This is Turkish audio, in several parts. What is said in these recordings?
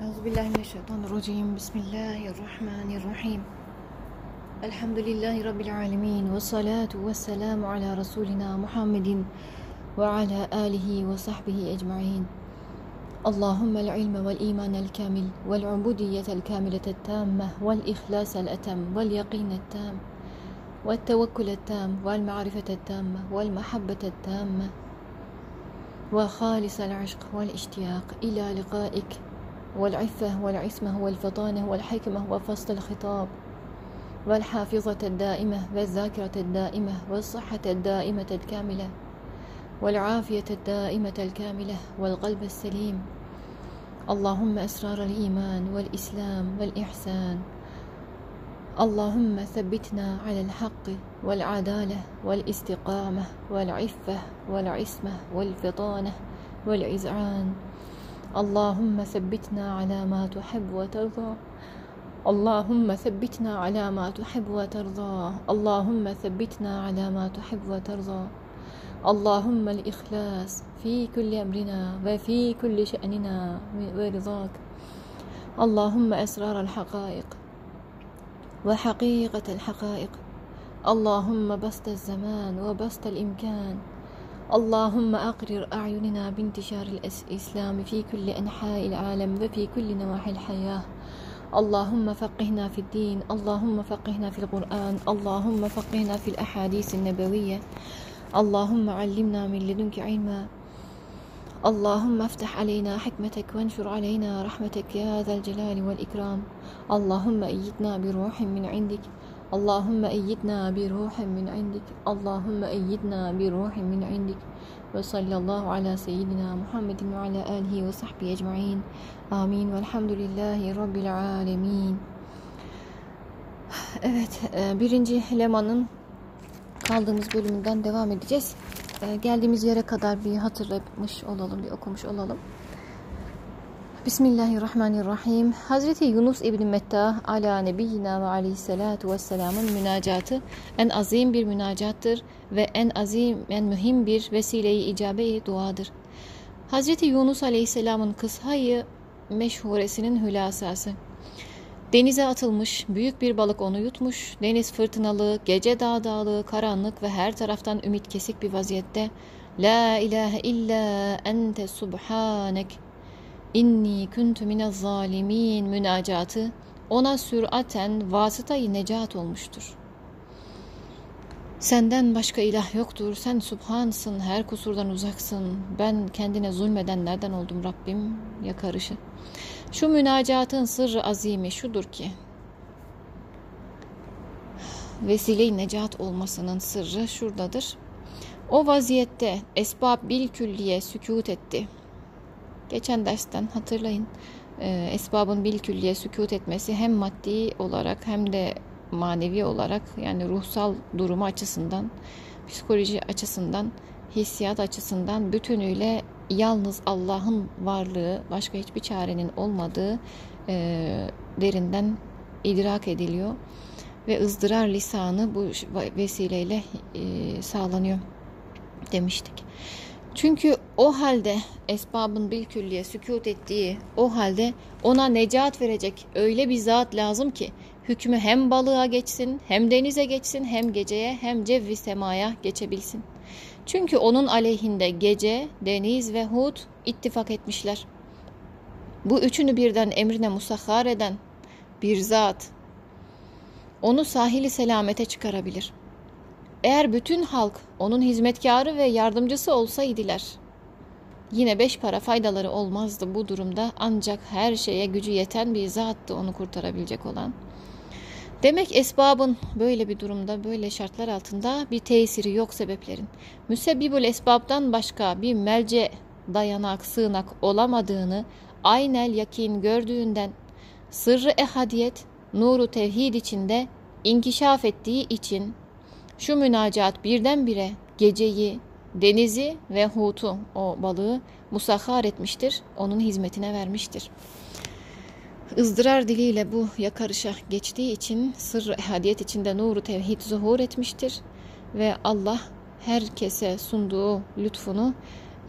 أعوذ بالله من الشيطان الرجيم. بسم الله الرحمن الرحيم. الحمد لله رب العالمين والصلاة والسلام على رسولنا محمد وعلى آله وصحبه أجمعين. اللهم العلم والإيمان الكامل والعبودية الكاملة التامة والإخلاص الأتم واليقين التام والتوكل التام والمعرفة التامة والمحبة التامة وخالص العشق والاشتياق إلى لقائك. والعفة والعصمة والفطانة والحكمة وفصل الخطاب. والحافظة الدائمة والذاكرة الدائمة والصحة الدائمة الكاملة. والعافية الدائمة الكاملة والقلب السليم. اللهم أسرار الإيمان والإسلام والإحسان. اللهم ثبتنا على الحق والعدالة والاستقامة والعفة والعصمة والفطانة والإذعان اللهم ثبتنا على ما تحب وترضى. اللهم ثبتنا على ما تحب وترضى. اللهم ثبتنا على ما تحب وترضى. اللهم الإخلاص في كل أمرنا وفي كل شأننا ورضاك. اللهم أسرار الحقائق وحقيقة الحقائق. اللهم بسط الزمان وبسط الإمكان. اللهم أقرر أعيننا بانتشار الإسلام في كل أنحاء العالم وفي كل نواحي الحياة. اللهم فقهنا في الدين اللهم فقهنا في القرآن اللهم فقهنا في الأحاديث النبوية. اللهم علمنا من لدنك علما. اللهم افتح علينا حكمتك وانشر علينا رحمتك يا ذا الجلال والإكرام. اللهم أيدنا بروح من عندك. اللهم أيدنا بروح من عندك اللهم أيدنا بروح من عندك وصلى الله على سيدنا محمد وعلى آله وصحبه أجمعين آمين والحمد lillahi Rabbil alemin. Evet, birinci Leman'ın kaldığımız bölümünden devam edeceğiz. Geldiğimiz yere kadar bir hatırlamış olalım, bir okumuş olalım. Bismillahirrahmanirrahim. Hazreti Yunus İbni Metta ala nebiyyina ve aleyhissalatu vesselamın münacatı en azim bir münacattır ve en azim, en mühim bir vesileyi icabe-i duadır. Hazreti Yunus aleyhisselamın kıshayı meşhuresinin hülasası. Denize atılmış, büyük bir balık onu yutmuş, deniz fırtınalı, gece dağ dağlı, karanlık ve her taraftan ümit kesik bir vaziyette La ilahe illa ente subhanek inni kuntu minez zalimin münacatı ona süraten vasıtayı necat olmuştur. Senden başka ilah yoktur. Sen subhansın, her kusurdan uzaksın. Ben kendine zulmedenlerden oldum Rabbim yakarışı. Şu münacatın sırrı azimi şudur ki, vesile-i necat olmasının sırrı şuradadır. O vaziyette esbab bil külliye sükut etti. Geçen dersten hatırlayın. E, esbabın bil külliye sükut etmesi hem maddi olarak hem de manevi olarak yani ruhsal durumu açısından, psikoloji açısından, hissiyat açısından bütünüyle yalnız Allah'ın varlığı, başka hiçbir çarenin olmadığı e, derinden idrak ediliyor ve ızdırar lisanı bu vesileyle e, sağlanıyor demiştik. Çünkü o halde esbabın bir külliye sükut ettiği o halde ona necat verecek öyle bir zat lazım ki hükmü hem balığa geçsin hem denize geçsin hem geceye hem cevvi semaya geçebilsin. Çünkü onun aleyhinde gece, deniz ve hud ittifak etmişler. Bu üçünü birden emrine musahhar eden bir zat onu sahili selamete çıkarabilir. Eğer bütün halk onun hizmetkarı ve yardımcısı olsaydılar, yine beş para faydaları olmazdı bu durumda ancak her şeye gücü yeten bir zattı onu kurtarabilecek olan. Demek esbabın böyle bir durumda, böyle şartlar altında bir tesiri yok sebeplerin. Müsebbibül esbabdan başka bir melce, dayanak, sığınak olamadığını aynel yakin gördüğünden sırrı ehadiyet, nuru tevhid içinde inkişaf ettiği için şu münacat birdenbire geceyi, denizi ve hutu o balığı musahhar etmiştir, onun hizmetine vermiştir. ızdırar diliyle bu yakarışa geçtiği için sır ehadiyet içinde nuru tevhid zuhur etmiştir ve Allah herkese sunduğu lütfunu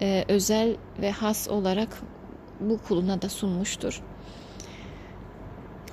e, özel ve has olarak bu kuluna da sunmuştur.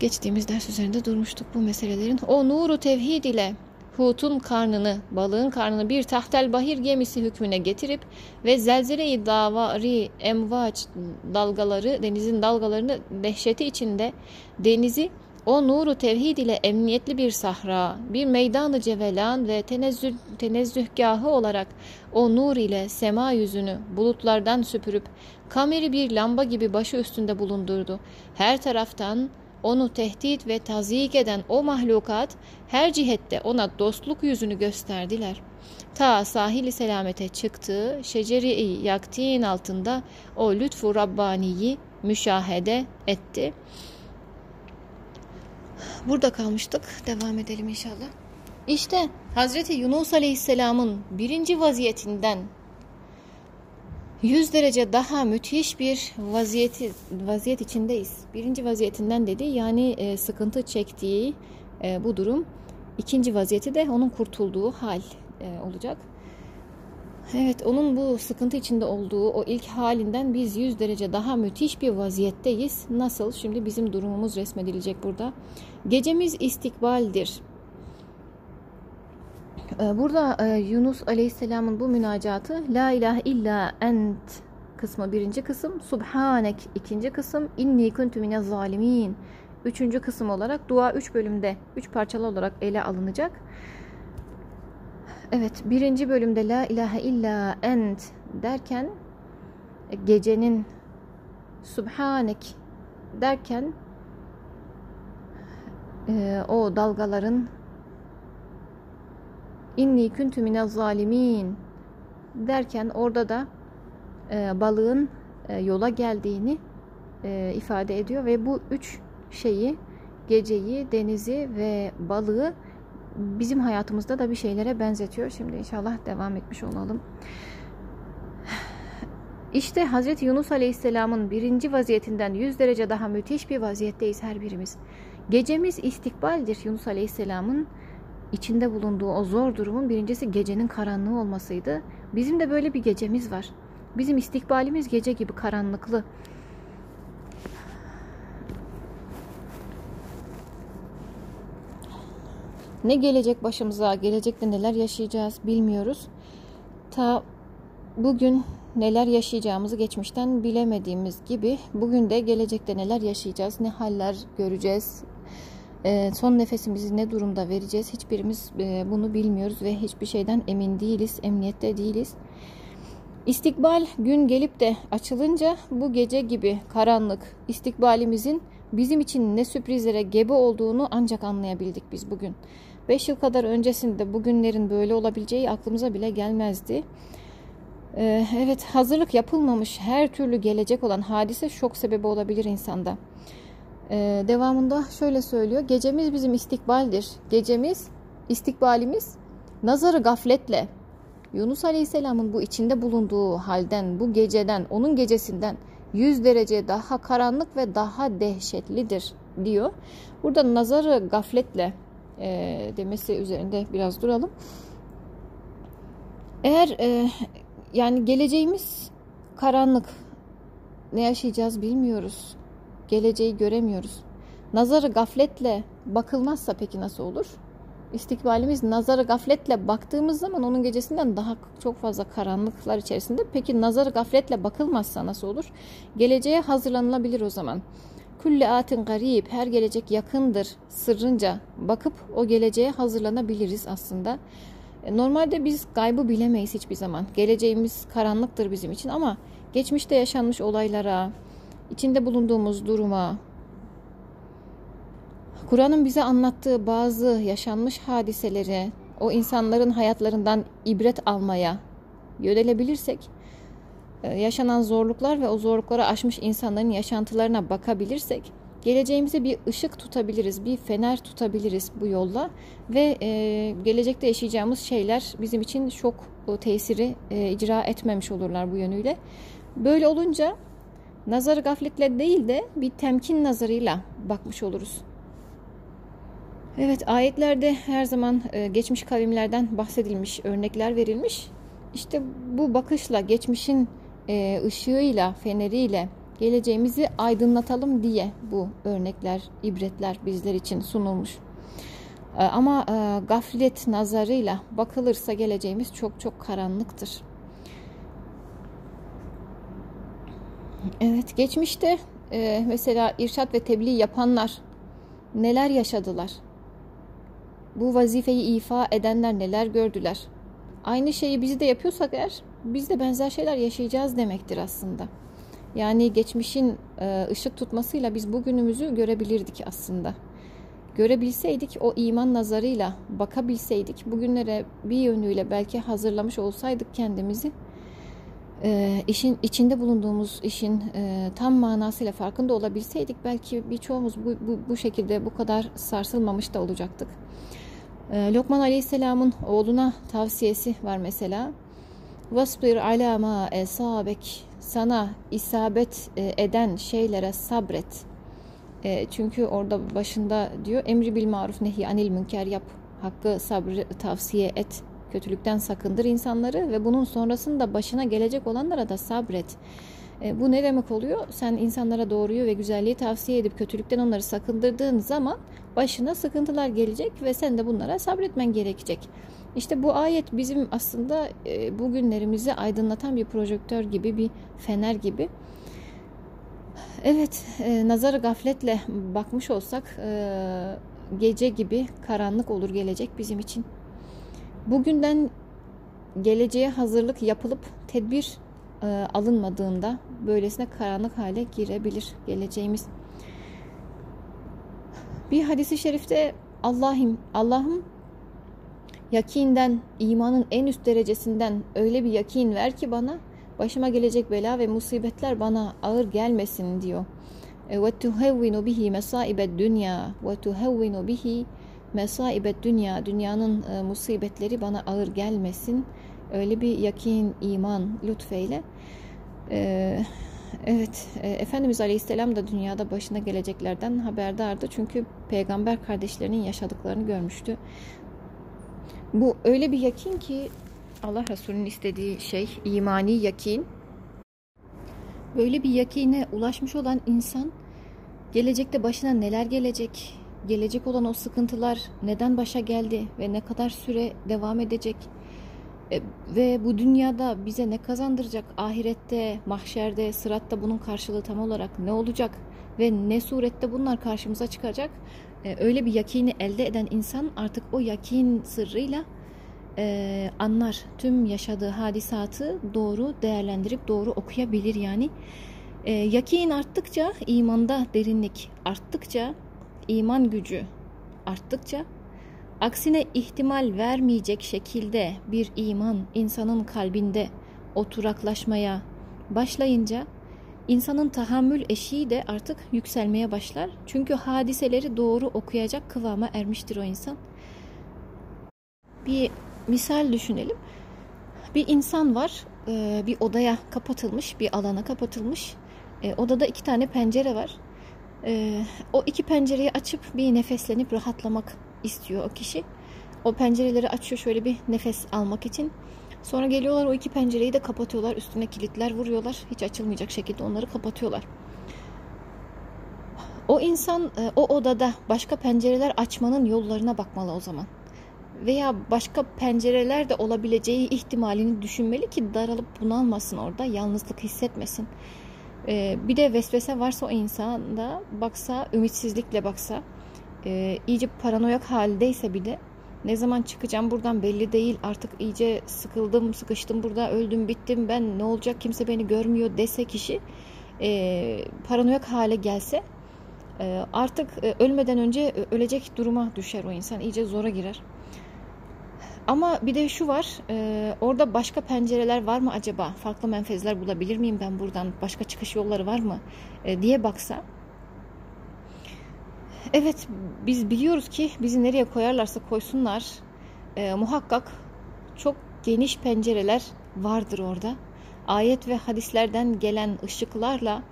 Geçtiğimiz ders üzerinde durmuştuk bu meselelerin. O nuru tevhid ile Hut'un karnını, balığın karnını bir tahtel bahir gemisi hükmüne getirip ve zelzele-i davari emvaç dalgaları, denizin dalgalarını dehşeti içinde denizi o nuru tevhid ile emniyetli bir sahra, bir meydanı cevelan ve tenezzüh, tenezzühgahı olarak o nur ile sema yüzünü bulutlardan süpürüp kameri bir lamba gibi başı üstünde bulundurdu. Her taraftan onu tehdit ve tazyik eden o mahlukat her cihette ona dostluk yüzünü gösterdiler. Ta sahili selamete çıktığı şeceri yaktin altında o lütfu Rabbani'yi müşahede etti. Burada kalmıştık. Devam edelim inşallah. İşte Hazreti Yunus Aleyhisselam'ın birinci vaziyetinden 100 derece daha müthiş bir vaziyeti vaziyet içindeyiz. Birinci vaziyetinden dedi yani e, sıkıntı çektiği e, bu durum. İkinci vaziyeti de onun kurtulduğu hal e, olacak. Evet onun bu sıkıntı içinde olduğu o ilk halinden biz 100 derece daha müthiş bir vaziyetteyiz. Nasıl? Şimdi bizim durumumuz resmedilecek burada. Gecemiz istikbaldir. Ee, burada e, Yunus Aleyhisselam'ın bu münacatı La ilahe illa ent kısmı birinci kısım, Subhanek ikinci kısım, inni kuntu mine zalimin üçüncü kısım olarak dua üç bölümde, üç parçalı olarak ele alınacak. Evet, birinci bölümde La ilahe illa ent derken e, gecenin Subhanek derken e, o dalgaların inni kuntu minez zalimin derken orada da e, balığın e, yola geldiğini e, ifade ediyor ve bu üç şeyi geceyi, denizi ve balığı bizim hayatımızda da bir şeylere benzetiyor. Şimdi inşallah devam etmiş olalım. İşte Hazreti Yunus Aleyhisselam'ın birinci vaziyetinden 100 derece daha müthiş bir vaziyetteyiz her birimiz. Gecemiz istikbaldir Yunus Aleyhisselam'ın içinde bulunduğu o zor durumun birincisi gecenin karanlığı olmasıydı. Bizim de böyle bir gecemiz var. Bizim istikbalimiz gece gibi karanlıklı. Ne gelecek başımıza, gelecekte neler yaşayacağız bilmiyoruz. Ta bugün neler yaşayacağımızı geçmişten bilemediğimiz gibi bugün de gelecekte neler yaşayacağız, ne haller göreceğiz, son nefesimizi ne durumda vereceğiz hiçbirimiz e, bunu bilmiyoruz ve hiçbir şeyden emin değiliz, emniyette değiliz. İstikbal gün gelip de açılınca bu gece gibi karanlık istikbalimizin bizim için ne sürprizlere gebe olduğunu ancak anlayabildik biz bugün. 5 yıl kadar öncesinde bugünlerin böyle olabileceği aklımıza bile gelmezdi. Ee, evet hazırlık yapılmamış her türlü gelecek olan hadise şok sebebi olabilir insanda. Ee, devamında şöyle söylüyor. Gecemiz bizim istikbaldir. Gecemiz, istikbalimiz nazarı gafletle Yunus Aleyhisselam'ın bu içinde bulunduğu halden, bu geceden, onun gecesinden 100 derece daha karanlık ve daha dehşetlidir diyor. Burada nazarı gafletle e, demesi üzerinde biraz duralım. Eğer e, yani geleceğimiz karanlık, ne yaşayacağız bilmiyoruz geleceği göremiyoruz. Nazarı gafletle bakılmazsa peki nasıl olur? İstikbalimiz nazarı gafletle baktığımız zaman onun gecesinden daha çok fazla karanlıklar içerisinde. Peki nazarı gafletle bakılmazsa nasıl olur? Geleceğe hazırlanılabilir o zaman. Kulli atin garib, her gelecek yakındır sırrınca bakıp o geleceğe hazırlanabiliriz aslında. E, normalde biz gaybı bilemeyiz hiçbir zaman. Geleceğimiz karanlıktır bizim için ama geçmişte yaşanmış olaylara, içinde bulunduğumuz duruma, Kur'an'ın bize anlattığı bazı yaşanmış hadiseleri, o insanların hayatlarından ibret almaya yönelebilirsek, e, yaşanan zorluklar ve o zorlukları aşmış insanların yaşantılarına bakabilirsek, geleceğimize bir ışık tutabiliriz, bir fener tutabiliriz bu yolla ve e, gelecekte yaşayacağımız şeyler bizim için çok o tesiri e, icra etmemiş olurlar bu yönüyle. Böyle olunca nazarı gafletle değil de bir temkin nazarıyla bakmış oluruz. Evet ayetlerde her zaman e, geçmiş kavimlerden bahsedilmiş, örnekler verilmiş. İşte bu bakışla, geçmişin e, ışığıyla, feneriyle Geleceğimizi aydınlatalım diye bu örnekler, ibretler bizler için sunulmuş. Ee, ama e, gaflet nazarıyla bakılırsa geleceğimiz çok çok karanlıktır. Evet, geçmişte e, mesela irşat ve tebliğ yapanlar neler yaşadılar? Bu vazifeyi ifa edenler neler gördüler? Aynı şeyi biz de yapıyorsak eğer biz de benzer şeyler yaşayacağız demektir aslında. Yani geçmişin e, ışık tutmasıyla biz bugünümüzü görebilirdik aslında. Görebilseydik o iman nazarıyla bakabilseydik bugünlere bir yönüyle belki hazırlamış olsaydık kendimizi e, işin içinde bulunduğumuz işin e, tam manasıyla farkında olabilseydik belki birçoğumuz bu, bu, bu şekilde bu kadar sarsılmamış da olacaktık. E, Lokman Aleyhisselam'ın oğluna tavsiyesi var mesela. Vasbir ala ma esabek sana isabet e, eden şeylere sabret. E, çünkü orada başında diyor emri bil maruf nehi anil münker yap. Hakkı sabrı tavsiye et. Kötülükten sakındır insanları ve bunun sonrasında başına gelecek olanlara da sabret. E, bu ne demek oluyor? Sen insanlara doğruyu ve güzelliği tavsiye edip kötülükten onları sakındırdığın zaman başına sıkıntılar gelecek ve sen de bunlara sabretmen gerekecek. İşte bu ayet bizim aslında e, bugünlerimizi aydınlatan bir projektör gibi, bir fener gibi. Evet, e, nazarı gafletle bakmış olsak e, gece gibi karanlık olur gelecek bizim için. Bugünden geleceğe hazırlık yapılıp tedbir e, alınmadığında böylesine karanlık hale girebilir geleceğimiz. Bir hadisi şerifte Allah'ım Allah'ım yakinden, imanın en üst derecesinden öyle bir yakin ver ki bana başıma gelecek bela ve musibetler bana ağır gelmesin diyor. E, ve tuhevvinu bihi mesaibed dünya ve tuhevvinu bihi mesaibed dünya dünyanın e, musibetleri bana ağır gelmesin. Öyle bir yakin, iman lütfeyle. Ee, evet, e, Efendimiz Aleyhisselam da dünyada başına geleceklerden haberdardı. Çünkü peygamber kardeşlerinin yaşadıklarını görmüştü. Bu öyle bir yakin ki Allah Resulü'nün istediği şey imani yakin. Böyle bir yakine ulaşmış olan insan gelecekte başına neler gelecek, gelecek olan o sıkıntılar neden başa geldi ve ne kadar süre devam edecek e, ve bu dünyada bize ne kazandıracak, ahirette, mahşerde, sıratta bunun karşılığı tam olarak ne olacak ve ne surette bunlar karşımıza çıkacak e, öyle bir yakini elde eden insan artık o yakin sırrıyla e, anlar. Tüm yaşadığı hadisatı doğru değerlendirip doğru okuyabilir yani. E, yakin arttıkça imanda derinlik arttıkça iman gücü arttıkça aksine ihtimal vermeyecek şekilde bir iman insanın kalbinde oturaklaşmaya başlayınca İnsanın tahammül eşiği de artık yükselmeye başlar. Çünkü hadiseleri doğru okuyacak kıvama ermiştir o insan. Bir misal düşünelim. Bir insan var, e, bir odaya kapatılmış, bir alana kapatılmış. E, odada iki tane pencere var. E, o iki pencereyi açıp bir nefeslenip rahatlamak istiyor o kişi. O pencereleri açıyor şöyle bir nefes almak için. Sonra geliyorlar o iki pencereyi de kapatıyorlar. Üstüne kilitler vuruyorlar. Hiç açılmayacak şekilde onları kapatıyorlar. O insan e, o odada başka pencereler açmanın yollarına bakmalı o zaman. Veya başka pencereler de olabileceği ihtimalini düşünmeli ki daralıp bunalmasın orada, yalnızlık hissetmesin. E, bir de vesvese varsa o insanda baksa, ümitsizlikle baksa, e, iyice paranoyak haldeyse bir de ne zaman çıkacağım buradan belli değil. Artık iyice sıkıldım, sıkıştım burada, öldüm, bittim. Ben ne olacak kimse beni görmüyor dese kişi e, paranoyak hale gelse e, artık e, ölmeden önce ölecek duruma düşer o insan. iyice zora girer. Ama bir de şu var, e, orada başka pencereler var mı acaba? Farklı menfezler bulabilir miyim ben buradan? Başka çıkış yolları var mı? E, diye baksa Evet biz biliyoruz ki bizi nereye koyarlarsa koysunlar e, muhakkak çok geniş pencereler vardır orada. Ayet ve hadislerden gelen ışıklarla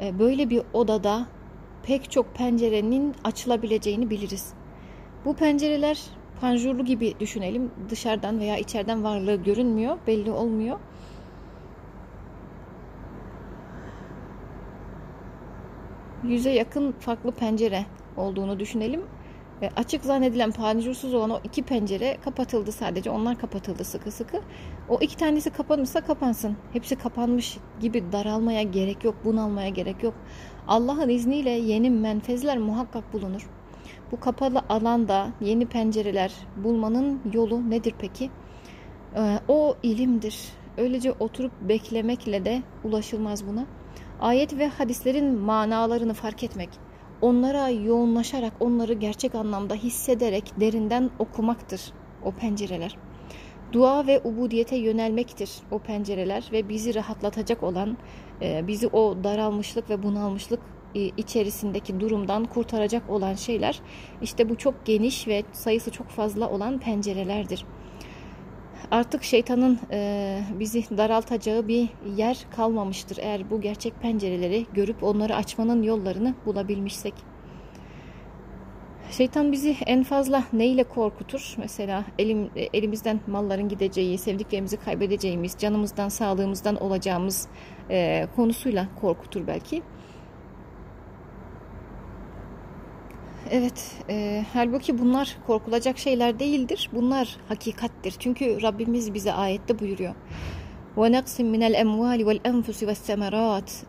e, böyle bir odada pek çok pencerenin açılabileceğini biliriz. Bu pencereler panjurlu gibi düşünelim. Dışarıdan veya içeriden varlığı görünmüyor, belli olmuyor. yüze yakın farklı pencere olduğunu düşünelim. E, açık zannedilen panjursuz olan o iki pencere kapatıldı sadece. Onlar kapatıldı sıkı sıkı. O iki tanesi kapanırsa kapansın. Hepsi kapanmış gibi daralmaya gerek yok, bunalmaya gerek yok. Allah'ın izniyle yeni menfezler muhakkak bulunur. Bu kapalı alanda yeni pencereler bulmanın yolu nedir peki? Ee, o ilimdir. Öylece oturup beklemekle de ulaşılmaz buna. Ayet ve hadislerin manalarını fark etmek, onlara yoğunlaşarak, onları gerçek anlamda hissederek derinden okumaktır o pencereler. Dua ve ubudiyete yönelmektir o pencereler ve bizi rahatlatacak olan, e, bizi o daralmışlık ve bunalmışlık içerisindeki durumdan kurtaracak olan şeyler işte bu çok geniş ve sayısı çok fazla olan pencerelerdir. Artık şeytanın e, bizi daraltacağı bir yer kalmamıştır eğer bu gerçek pencereleri görüp onları açmanın yollarını bulabilmişsek. Şeytan bizi en fazla neyle korkutur? Mesela elim, elimizden malların gideceği, sevdiklerimizi kaybedeceğimiz, canımızdan, sağlığımızdan olacağımız e, konusuyla korkutur belki. Evet, e, halbuki bunlar korkulacak şeyler değildir. Bunlar hakikattir. Çünkü Rabbimiz bize ayette buyuruyor. وَنَقْسٍ مِنَ الْاَمْوَالِ وَالْاَنْفُسِ وَالسَّمَرَاتِ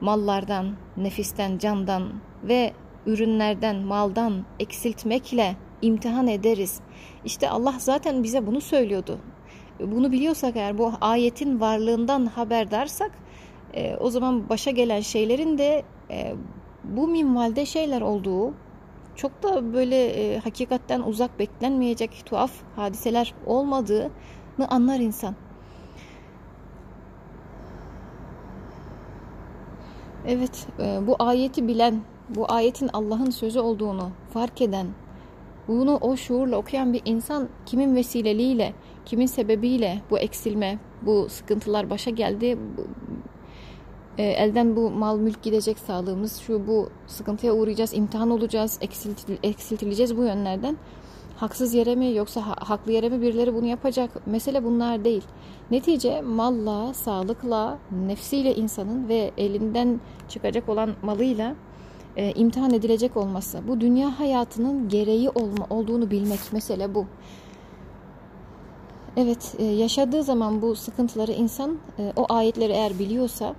Mallardan, nefisten, candan ve ürünlerden, maldan eksiltmekle imtihan ederiz. İşte Allah zaten bize bunu söylüyordu. Bunu biliyorsak eğer bu ayetin varlığından haberdarsak e, o zaman başa gelen şeylerin de e, bu minvalde şeyler olduğu çok da böyle e, hakikatten uzak beklenmeyecek tuhaf hadiseler olmadığını anlar insan. Evet, e, bu ayeti bilen, bu ayetin Allah'ın sözü olduğunu fark eden, bunu o şuurla okuyan bir insan kimin vesileliğiyle, kimin sebebiyle bu eksilme, bu sıkıntılar başa geldi, e, elden bu mal mülk gidecek sağlığımız şu bu sıkıntıya uğrayacağız imtihan olacağız eksiltil, eksiltileceğiz bu yönlerden. Haksız yere mi yoksa ha, haklı yere mi birileri bunu yapacak? Mesele bunlar değil. Netice malla sağlıkla nefsiyle insanın ve elinden çıkacak olan malıyla e, imtihan edilecek olması bu dünya hayatının gereği olma, olduğunu bilmek mesele bu. Evet, e, yaşadığı zaman bu sıkıntıları insan e, o ayetleri eğer biliyorsa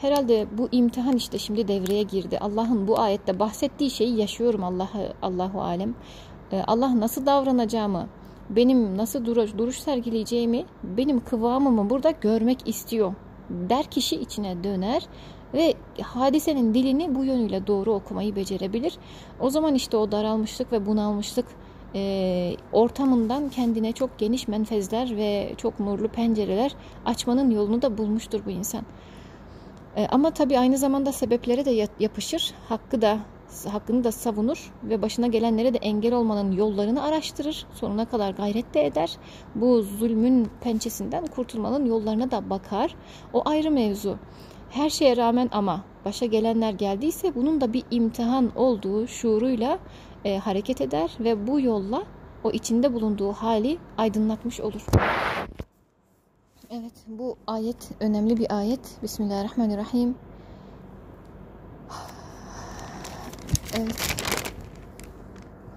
Herhalde bu imtihan işte şimdi devreye girdi. Allah'ın bu ayette bahsettiği şeyi yaşıyorum Allah Allahu alem. Ee, Allah nasıl davranacağımı, benim nasıl duruş, duruş sergileyeceğimi, benim kıvamımı burada görmek istiyor. Der kişi içine döner ve hadisenin dilini bu yönüyle doğru okumayı becerebilir. O zaman işte o daralmışlık ve bunalmışlık e, ortamından kendine çok geniş menfezler ve çok nurlu pencereler açmanın yolunu da bulmuştur bu insan. E, ama tabii aynı zamanda sebeplere de yapışır. Hakkı da hakkını da savunur ve başına gelenlere de engel olmanın yollarını araştırır. Sonuna kadar gayret de eder. Bu zulmün pençesinden kurtulmanın yollarına da bakar. O ayrı mevzu. Her şeye rağmen ama başa gelenler geldiyse bunun da bir imtihan olduğu şuuruyla e, hareket eder ve bu yolla o içinde bulunduğu hali aydınlatmış olur. Evet bu ayet önemli bir ayet. Bismillahirrahmanirrahim. Evet.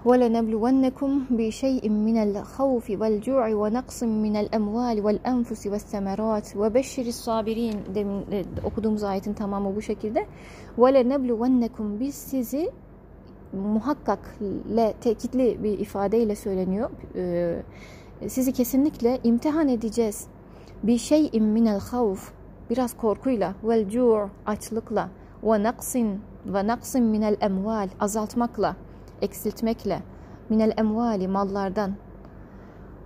وَلَنَبْلُوَنَّكُمْ بِشَيْءٍ مِنَ الْخَوْفِ وَالْجُوعِ وَنَقْصٍ مِنَ الْأَمْوَالِ وَالْأَنْفُسِ وَالثَّمَرَاتِ وَبَشِّرِ الصَّابِرِينَ Demin e, okuduğumuz ayetin tamamı bu şekilde. وَلَنَبْلُوَنَّكُمْ Biz sizi muhakkak le tekitli bir ifadeyle söyleniyor. Ee, sizi kesinlikle imtihan edeceğiz bir şeyin minel havf biraz korkuyla vel cu' açlıkla ve naksin ve naksin minel emval azaltmakla eksiltmekle minel emvali mallardan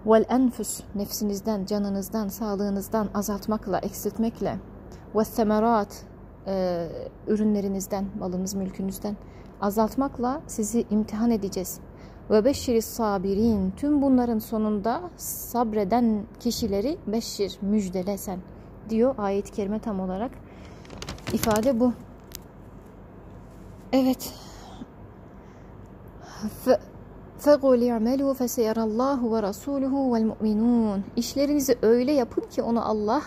vel enfus nefsinizden canınızdan sağlığınızdan azaltmakla eksiltmekle ve semerat e, ürünlerinizden malınız mülkünüzden azaltmakla sizi imtihan edeceğiz ve beşşiri sabirin. Tüm bunların sonunda sabreden kişileri beşşir, müjdele sen diyor ayet-i kerime tam olarak. ifade bu. Evet. فَقُلْ اِعْمَلُوا فَسَيَرَ اللّٰهُ وَرَسُولُهُ وَالْمُؤْمِنُونَ İşlerinizi öyle yapın ki onu Allah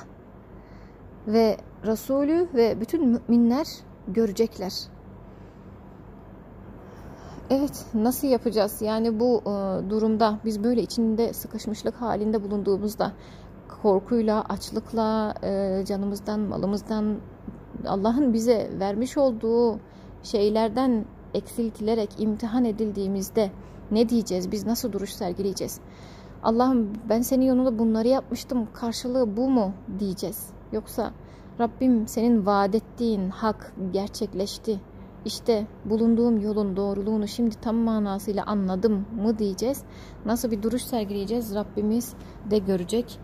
ve Resulü ve bütün müminler görecekler. Evet, nasıl yapacağız? Yani bu e, durumda biz böyle içinde sıkışmışlık halinde bulunduğumuzda korkuyla, açlıkla, e, canımızdan, malımızdan, Allah'ın bize vermiş olduğu şeylerden eksiltilerek imtihan edildiğimizde ne diyeceğiz? Biz nasıl duruş sergileyeceğiz? Allah'ım ben senin yolunda bunları yapmıştım. Karşılığı bu mu diyeceğiz? Yoksa Rabbim senin vaat ettiğin hak gerçekleşti. İşte bulunduğum yolun doğruluğunu şimdi tam manasıyla anladım mı diyeceğiz. Nasıl bir duruş sergileyeceğiz Rabbimiz de görecek.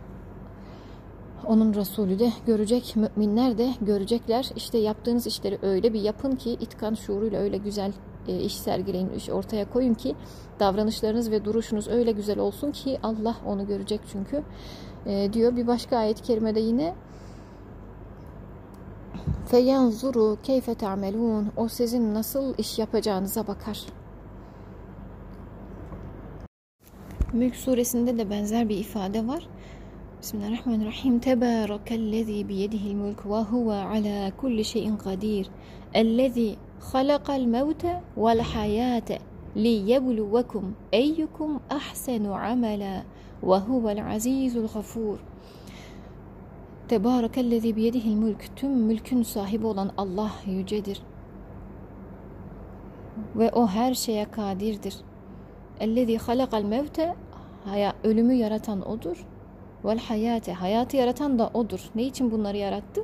Onun Resulü de görecek, müminler de görecekler. İşte yaptığınız işleri öyle bir yapın ki itkan şuuruyla öyle güzel e, iş sergileyin, iş ortaya koyun ki davranışlarınız ve duruşunuz öyle güzel olsun ki Allah onu görecek çünkü e, diyor. Bir başka ayet-i kerimede yine feyanzuru keyfe ta'melun o sizin nasıl iş yapacağınıza bakar. Mülk suresinde de benzer bir ifade var. Bismillahirrahmanirrahim. Tebarekellezi biyedihil mulk ve huve ala kulli şeyin kadir. Ellezi halakal mevte vel hayate liyebluvekum eyyukum ahsenu amela ve huvel azizul gafur. Tebarekellezi biyedihil mülk. Tüm mülkün sahibi olan Allah yücedir. Ve o her şeye kadirdir. Ellezi halakal mevte ölümü yaratan odur. Vel hayate hayatı yaratan da odur. Ne için bunları yarattı?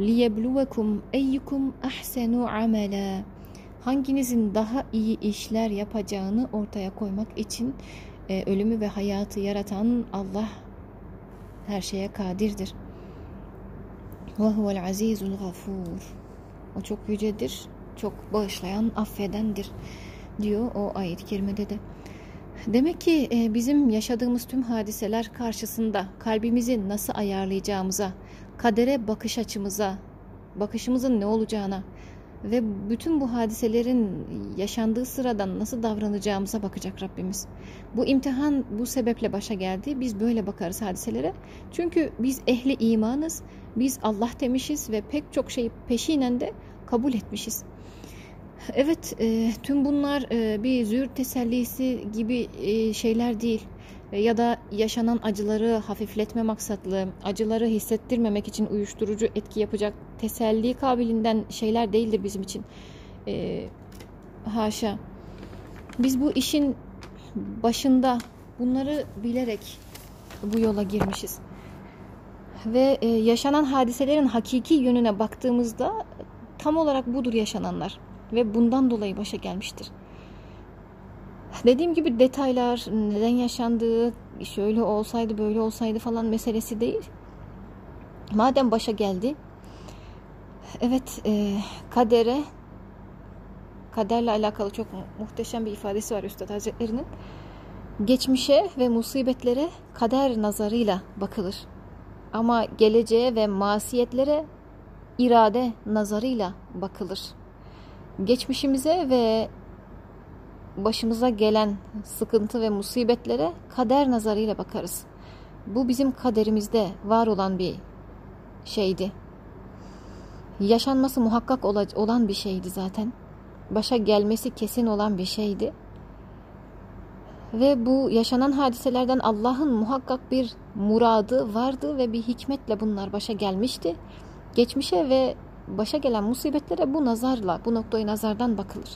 Liyebluvekum eyyukum ahsenu amela. Hanginizin daha iyi işler yapacağını ortaya koymak için e, ölümü ve hayatı yaratan Allah her şeye kadirdir. Huvel azizul gafur. O çok yücedir, çok bağışlayan, affedendir diyor o ayet-i kerimede de. Demek ki e, bizim yaşadığımız tüm hadiseler karşısında kalbimizi nasıl ayarlayacağımıza, kadere bakış açımıza, bakışımızın ne olacağına ve bütün bu hadiselerin yaşandığı sırada nasıl davranacağımıza bakacak Rabbimiz. Bu imtihan bu sebeple başa geldi. Biz böyle bakarız hadiselere. Çünkü biz ehli imanız, biz Allah demişiz ve pek çok şeyi peşinen de kabul etmişiz. Evet, e, tüm bunlar e, bir züğür tesellisi gibi e, şeyler değil. E, ya da yaşanan acıları hafifletme maksatlı, acıları hissettirmemek için uyuşturucu etki yapacak teselli kabilinden şeyler değildir bizim için. E, haşa. Biz bu işin başında bunları bilerek bu yola girmişiz. Ve e, yaşanan hadiselerin hakiki yönüne baktığımızda tam olarak budur yaşananlar ve bundan dolayı başa gelmiştir. Dediğim gibi detaylar, neden yaşandığı, şöyle olsaydı böyle olsaydı falan meselesi değil. Madem başa geldi, evet e, kadere, kaderle alakalı çok muhteşem bir ifadesi var Üstad Hazretleri'nin. Geçmişe ve musibetlere kader nazarıyla bakılır. Ama geleceğe ve masiyetlere irade nazarıyla bakılır.'' geçmişimize ve başımıza gelen sıkıntı ve musibetlere kader nazarıyla bakarız. Bu bizim kaderimizde var olan bir şeydi. Yaşanması muhakkak olan bir şeydi zaten. Başa gelmesi kesin olan bir şeydi. Ve bu yaşanan hadiselerden Allah'ın muhakkak bir muradı vardı ve bir hikmetle bunlar başa gelmişti. Geçmişe ve başa gelen musibetlere bu nazarla, bu noktayı nazardan bakılır.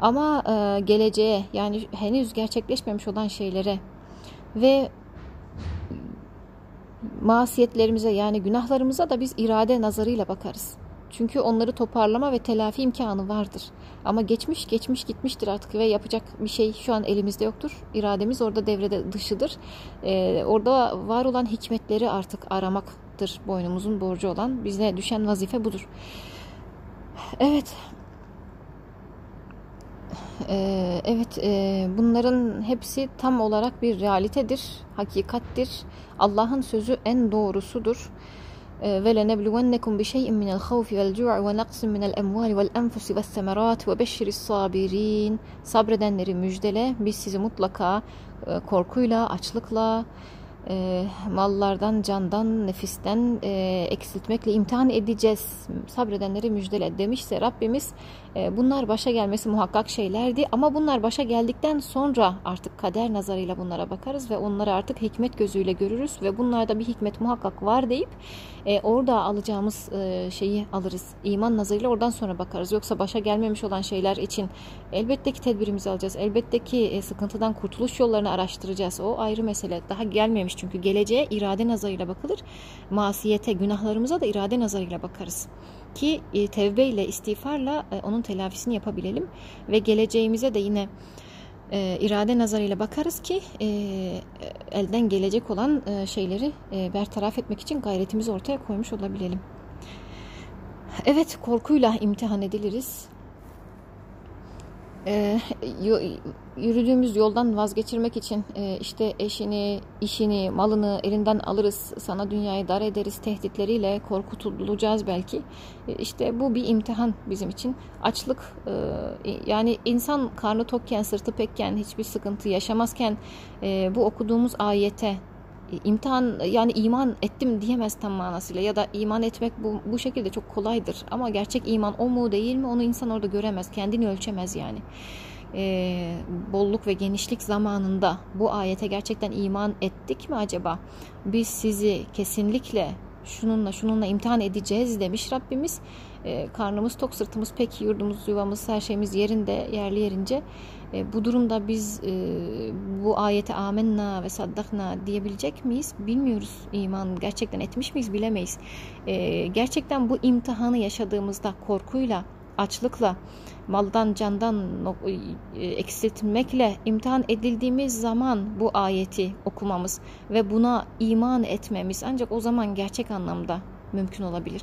Ama e, geleceğe yani henüz gerçekleşmemiş olan şeylere ve masiyetlerimize yani günahlarımıza da biz irade nazarıyla bakarız. Çünkü onları toparlama ve telafi imkanı vardır. Ama geçmiş geçmiş gitmiştir artık ve yapacak bir şey şu an elimizde yoktur. İrademiz orada devrede dışıdır. Ee, orada var olan hikmetleri artık aramaktır boynumuzun borcu olan. Bize düşen vazife budur. Evet. Ee, evet e, bunların hepsi tam olarak bir realitedir, hakikattir. Allah'ın sözü en doğrusudur. ولنبلونكم بشيء من الخوف والجوع ونقص من الأموال والأنفس والثمرات وبشر الصابرين sabredenleri müjdele biz sizi mutlaka e, korkuyla açlıkla e, mallardan candan nefisten e, eksiltmekle imtihan edeceğiz sabredenleri müjdele demişse Rabbimiz E, bunlar başa gelmesi muhakkak şeylerdi ama bunlar başa geldikten sonra artık kader nazarıyla bunlara bakarız ve onları artık hikmet gözüyle görürüz ve bunlarda bir hikmet muhakkak var deyip e, orada alacağımız e, şeyi alırız. İman nazarıyla oradan sonra bakarız. Yoksa başa gelmemiş olan şeyler için elbette ki tedbirimizi alacağız. Elbette ki e, sıkıntıdan kurtuluş yollarını araştıracağız. O ayrı mesele. Daha gelmemiş çünkü geleceğe irade nazarıyla bakılır. Masiyete, günahlarımıza da irade nazarıyla bakarız ki e, tevbe ile istiğfarla e, onun telafisini yapabilelim ve geleceğimize de yine e, irade nazarıyla bakarız ki e, elden gelecek olan şeyleri bertaraf etmek için gayretimizi ortaya koymuş olabilelim. Evet korkuyla imtihan ediliriz e, yürüdüğümüz yoldan vazgeçirmek için e, işte eşini, işini, malını elinden alırız, sana dünyayı dar ederiz tehditleriyle korkutulacağız belki. E, işte bu bir imtihan bizim için. Açlık e, yani insan karnı tokken, sırtı pekken, hiçbir sıkıntı yaşamazken e, bu okuduğumuz ayete imtihan yani iman ettim diyemez tam manasıyla ya da iman etmek bu, bu şekilde çok kolaydır. Ama gerçek iman o mu değil mi onu insan orada göremez kendini ölçemez yani. Ee, bolluk ve genişlik zamanında bu ayete gerçekten iman ettik mi acaba? Biz sizi kesinlikle şununla şununla imtihan edeceğiz demiş Rabbimiz. E, karnımız tok sırtımız pek yurdumuz yuvamız her şeyimiz yerinde yerli yerince e, bu durumda biz e, bu ayete amenna ve saddakna diyebilecek miyiz? Bilmiyoruz. İman gerçekten etmiş miyiz? Bilemeyiz. E, gerçekten bu imtihanı yaşadığımızda korkuyla, açlıkla, maldan candan e, eksiltmekle imtihan edildiğimiz zaman bu ayeti okumamız ve buna iman etmemiz ancak o zaman gerçek anlamda mümkün olabilir.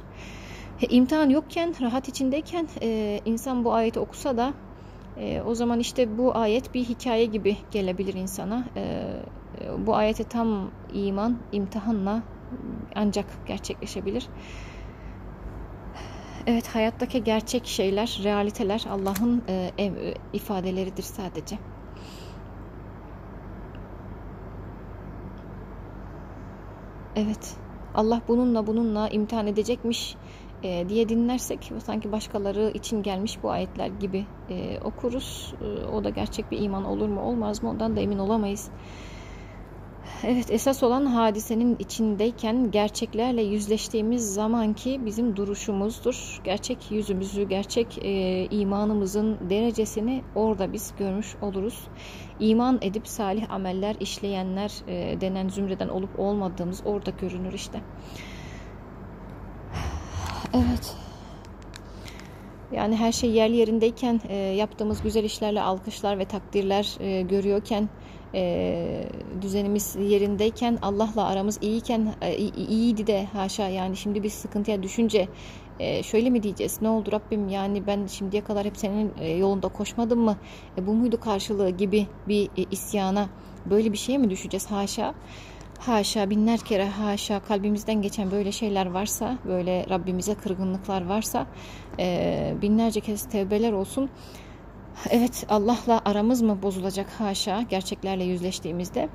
E, imtihan yokken, rahat içindeyken e, insan bu ayeti okusa da e, o zaman işte bu ayet bir hikaye gibi gelebilir insana. E, bu ayete tam iman imtihanla ancak gerçekleşebilir. Evet hayattaki gerçek şeyler, realiteler Allah'ın e, ev, ifadeleridir sadece. Evet. Allah bununla bununla imtihan edecekmiş e, diye dinlersek sanki başkaları için gelmiş bu ayetler gibi e, okuruz. E, o da gerçek bir iman olur mu olmaz mı ondan da emin olamayız. Evet esas olan hadisenin içindeyken gerçeklerle yüzleştiğimiz zamanki bizim duruşumuzdur. Gerçek yüzümüzü, gerçek e, imanımızın derecesini orada biz görmüş oluruz. İman edip salih ameller işleyenler e, denen zümreden olup olmadığımız orada görünür işte. Evet. Yani her şey yerli yerindeyken e, yaptığımız güzel işlerle alkışlar ve takdirler e, görüyorken e, düzenimiz yerindeyken Allah'la aramız iyiyken e, iyiydi de haşa. Yani şimdi bir sıkıntıya düşünce e, şöyle mi diyeceğiz? Ne oldu Rabbim? Yani ben şimdiye kadar hep senin e, yolunda koşmadım mı? E, bu muydu karşılığı gibi bir e, isyana böyle bir şeye mi düşeceğiz haşa haşa binler kere haşa kalbimizden geçen böyle şeyler varsa böyle Rabbimize kırgınlıklar varsa e, binlerce kez tevbeler olsun evet Allah'la aramız mı bozulacak haşa gerçeklerle yüzleştiğimizde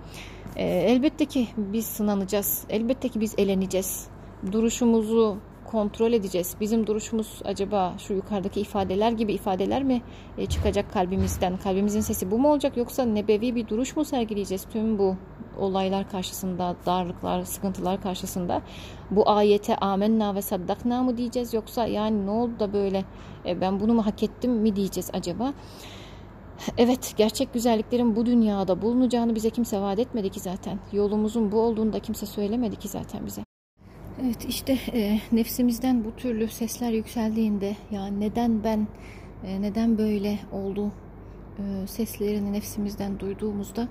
e, elbette ki biz sınanacağız elbette ki biz eleneceğiz duruşumuzu kontrol edeceğiz. Bizim duruşumuz acaba şu yukarıdaki ifadeler gibi ifadeler mi e, çıkacak kalbimizden? Kalbimizin sesi bu mu olacak yoksa nebevi bir duruş mu sergileyeceğiz tüm bu olaylar karşısında, darlıklar, sıkıntılar karşısında? Bu ayete amenna ve saddakna mı diyeceğiz yoksa yani ne oldu da böyle e, ben bunu mu hak ettim mi diyeceğiz acaba? Evet, gerçek güzelliklerin bu dünyada bulunacağını bize kimse vaat etmedi ki zaten. Yolumuzun bu olduğunu da kimse söylemedi ki zaten bize. Evet işte e, nefsimizden bu türlü sesler yükseldiğinde ya neden ben e, neden böyle oldu e, seslerini nefsimizden duyduğumuzda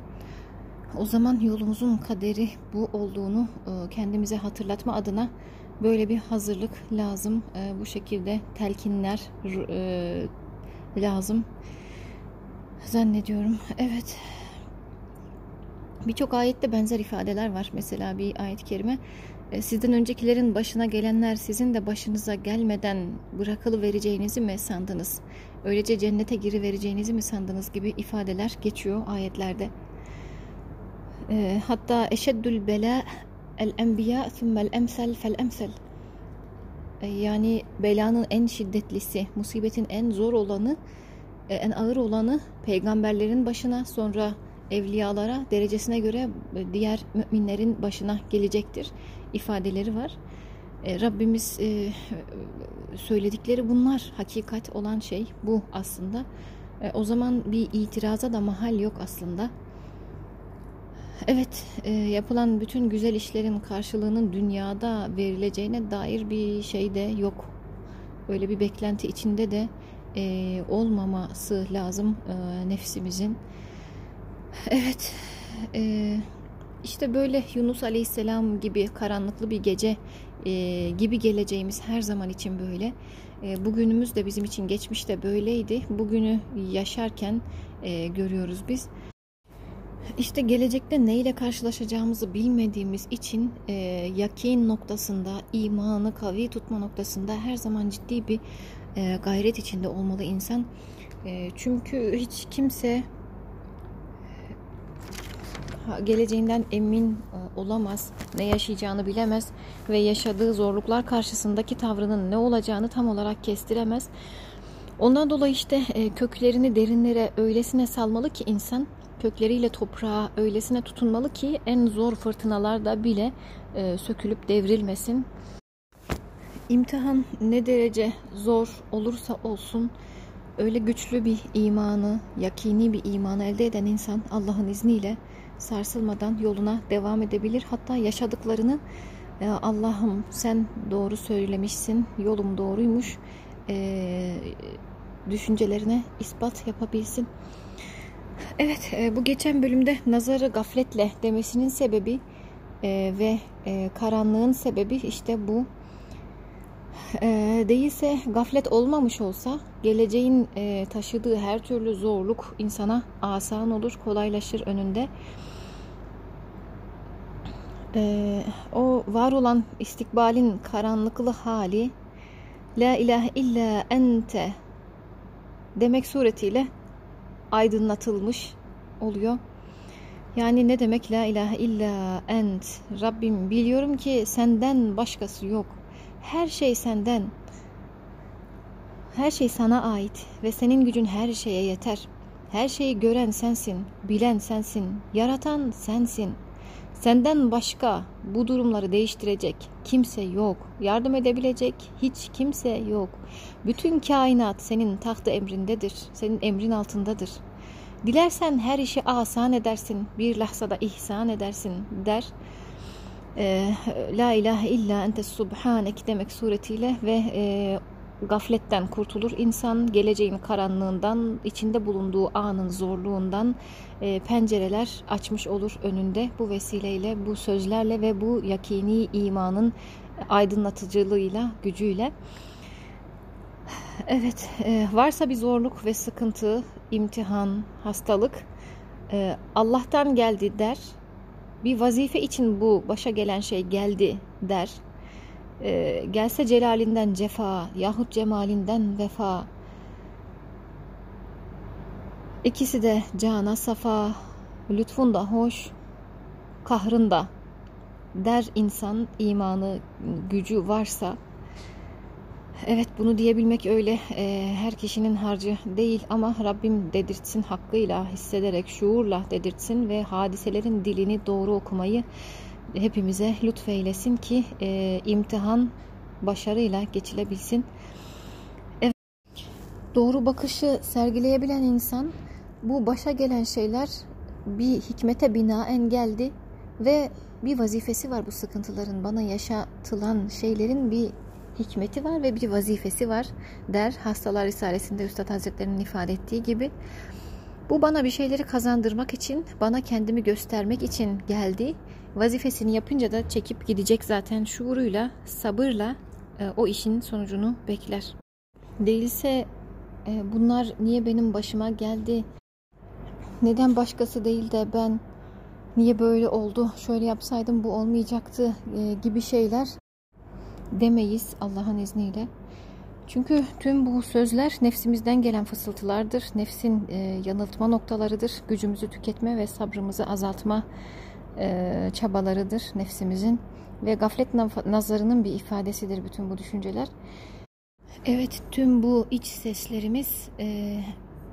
o zaman yolumuzun kaderi bu olduğunu e, kendimize hatırlatma adına böyle bir hazırlık lazım. E, bu şekilde telkinler e, lazım zannediyorum. Evet. Birçok ayette benzer ifadeler var. Mesela bir ayet-i kerime sizden öncekilerin başına gelenler sizin de başınıza gelmeden bırakılı vereceğinizi mi sandınız? Öylece cennete giri vereceğinizi mi sandınız gibi ifadeler geçiyor ayetlerde. E, hatta eşeddül bela el enbiya thummel emsel fel emsel. e, yani belanın en şiddetlisi, musibetin en zor olanı, e, en ağır olanı peygamberlerin başına sonra evliyalara derecesine göre e, diğer müminlerin başına gelecektir ifadeleri var. Rabbimiz söyledikleri bunlar hakikat olan şey bu aslında. O zaman bir itiraza da mahal yok aslında. Evet, e, yapılan bütün güzel işlerin karşılığının dünyada verileceğine dair bir şey de yok. Öyle bir beklenti içinde de e, olmaması lazım e, nefsimizin. Evet, e, işte böyle Yunus Aleyhisselam gibi karanlıklı bir gece e, gibi geleceğimiz her zaman için böyle. E, bugünümüz de bizim için geçmişte böyleydi. Bugünü yaşarken e, görüyoruz biz. İşte gelecekte neyle karşılaşacağımızı bilmediğimiz için e, yakin noktasında, imanı kavi tutma noktasında her zaman ciddi bir e, gayret içinde olmalı insan. E, çünkü hiç kimse geleceğinden emin e, olamaz, ne yaşayacağını bilemez ve yaşadığı zorluklar karşısındaki tavrının ne olacağını tam olarak kestiremez. Ondan dolayı işte e, köklerini derinlere öylesine salmalı ki insan kökleriyle toprağa öylesine tutunmalı ki en zor fırtınalarda bile e, sökülüp devrilmesin. İmtihan ne derece zor olursa olsun öyle güçlü bir imanı, yakini bir imanı elde eden insan Allah'ın izniyle sarsılmadan yoluna devam edebilir. Hatta yaşadıklarını e, Allah'ım sen doğru söylemişsin, yolum doğruymuş e, düşüncelerine ispat yapabilsin. Evet e, bu geçen bölümde nazarı gafletle demesinin sebebi e, ve e, karanlığın sebebi işte bu. Değilse gaflet olmamış olsa geleceğin taşıdığı her türlü zorluk insana asan olur, kolaylaşır önünde. O var olan istikbalin karanlıklı hali La ilahe illa ente demek suretiyle aydınlatılmış oluyor. Yani ne demek la ilahe illa ent Rabbim biliyorum ki senden başkası yok. Her şey senden. Her şey sana ait ve senin gücün her şeye yeter. Her şeyi gören sensin, bilen sensin, yaratan sensin. Senden başka bu durumları değiştirecek kimse yok. Yardım edebilecek hiç kimse yok. Bütün kainat senin tahtı emrindedir. Senin emrin altındadır. Dilersen her işi asan edersin. Bir lahzada ihsan edersin der. E, La ilahe illa ente subhanek demek suretiyle ve e, gafletten kurtulur insan geleceğin karanlığından içinde bulunduğu anın zorluğundan e, pencereler açmış olur önünde. Bu vesileyle bu sözlerle ve bu yakini imanın aydınlatıcılığıyla gücüyle. Evet e, varsa bir zorluk ve sıkıntı imtihan hastalık e, Allah'tan geldi der. Bir vazife için bu başa gelen şey geldi der. E, gelse celalinden cefa yahut cemalinden vefa ikisi de cana safa lütfun da hoş kahrın da der insan imanı gücü varsa evet bunu diyebilmek öyle e, her kişinin harcı değil ama Rabbim dedirtsin hakkıyla hissederek şuurla dedirtsin ve hadiselerin dilini doğru okumayı hepimize lütfeylesin ki e, imtihan başarıyla geçilebilsin. Doğru bakışı sergileyebilen insan bu başa gelen şeyler bir hikmete binaen geldi ve bir vazifesi var bu sıkıntıların bana yaşatılan şeylerin bir hikmeti var ve bir vazifesi var der Hastalar Risalesi'nde Üstad Hazretleri'nin ifade ettiği gibi. Bu bana bir şeyleri kazandırmak için, bana kendimi göstermek için geldi Vazifesini yapınca da çekip gidecek zaten şuuruyla, sabırla e, o işin sonucunu bekler. Değilse e, bunlar niye benim başıma geldi? Neden başkası değil de ben niye böyle oldu? Şöyle yapsaydım bu olmayacaktı e, gibi şeyler demeyiz Allah'ın izniyle. Çünkü tüm bu sözler nefsimizden gelen fısıltılardır. Nefsin e, yanıltma noktalarıdır. Gücümüzü tüketme ve sabrımızı azaltma e, çabalarıdır nefsimizin. ve gaflet nazarının bir ifadesidir bütün bu düşünceler. Evet tüm bu iç seslerimiz e,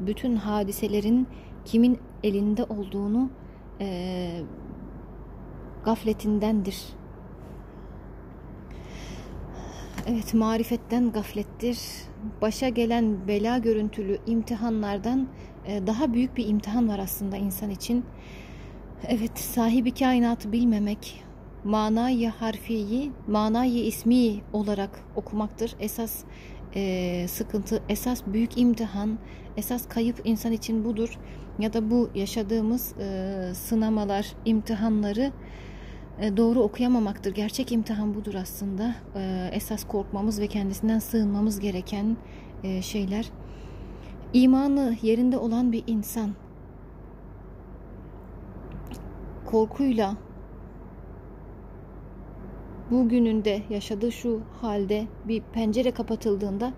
bütün hadiselerin kimin elinde olduğunu e, gafletindendir. Evet marifetten gaflettir. Başa gelen bela görüntülü imtihanlardan e, daha büyük bir imtihan var aslında insan için. Evet sahibi kainatı bilmemek, manayı harfiyi, manayı ismi olarak okumaktır. Esas e, sıkıntı, esas büyük imtihan, esas kayıp insan için budur. Ya da bu yaşadığımız e, sınamalar, imtihanları e, doğru okuyamamaktır. Gerçek imtihan budur aslında. E, esas korkmamız ve kendisinden sığınmamız gereken e, şeyler. İmanı yerinde olan bir insan korkuyla bugününde yaşadığı şu halde bir pencere kapatıldığında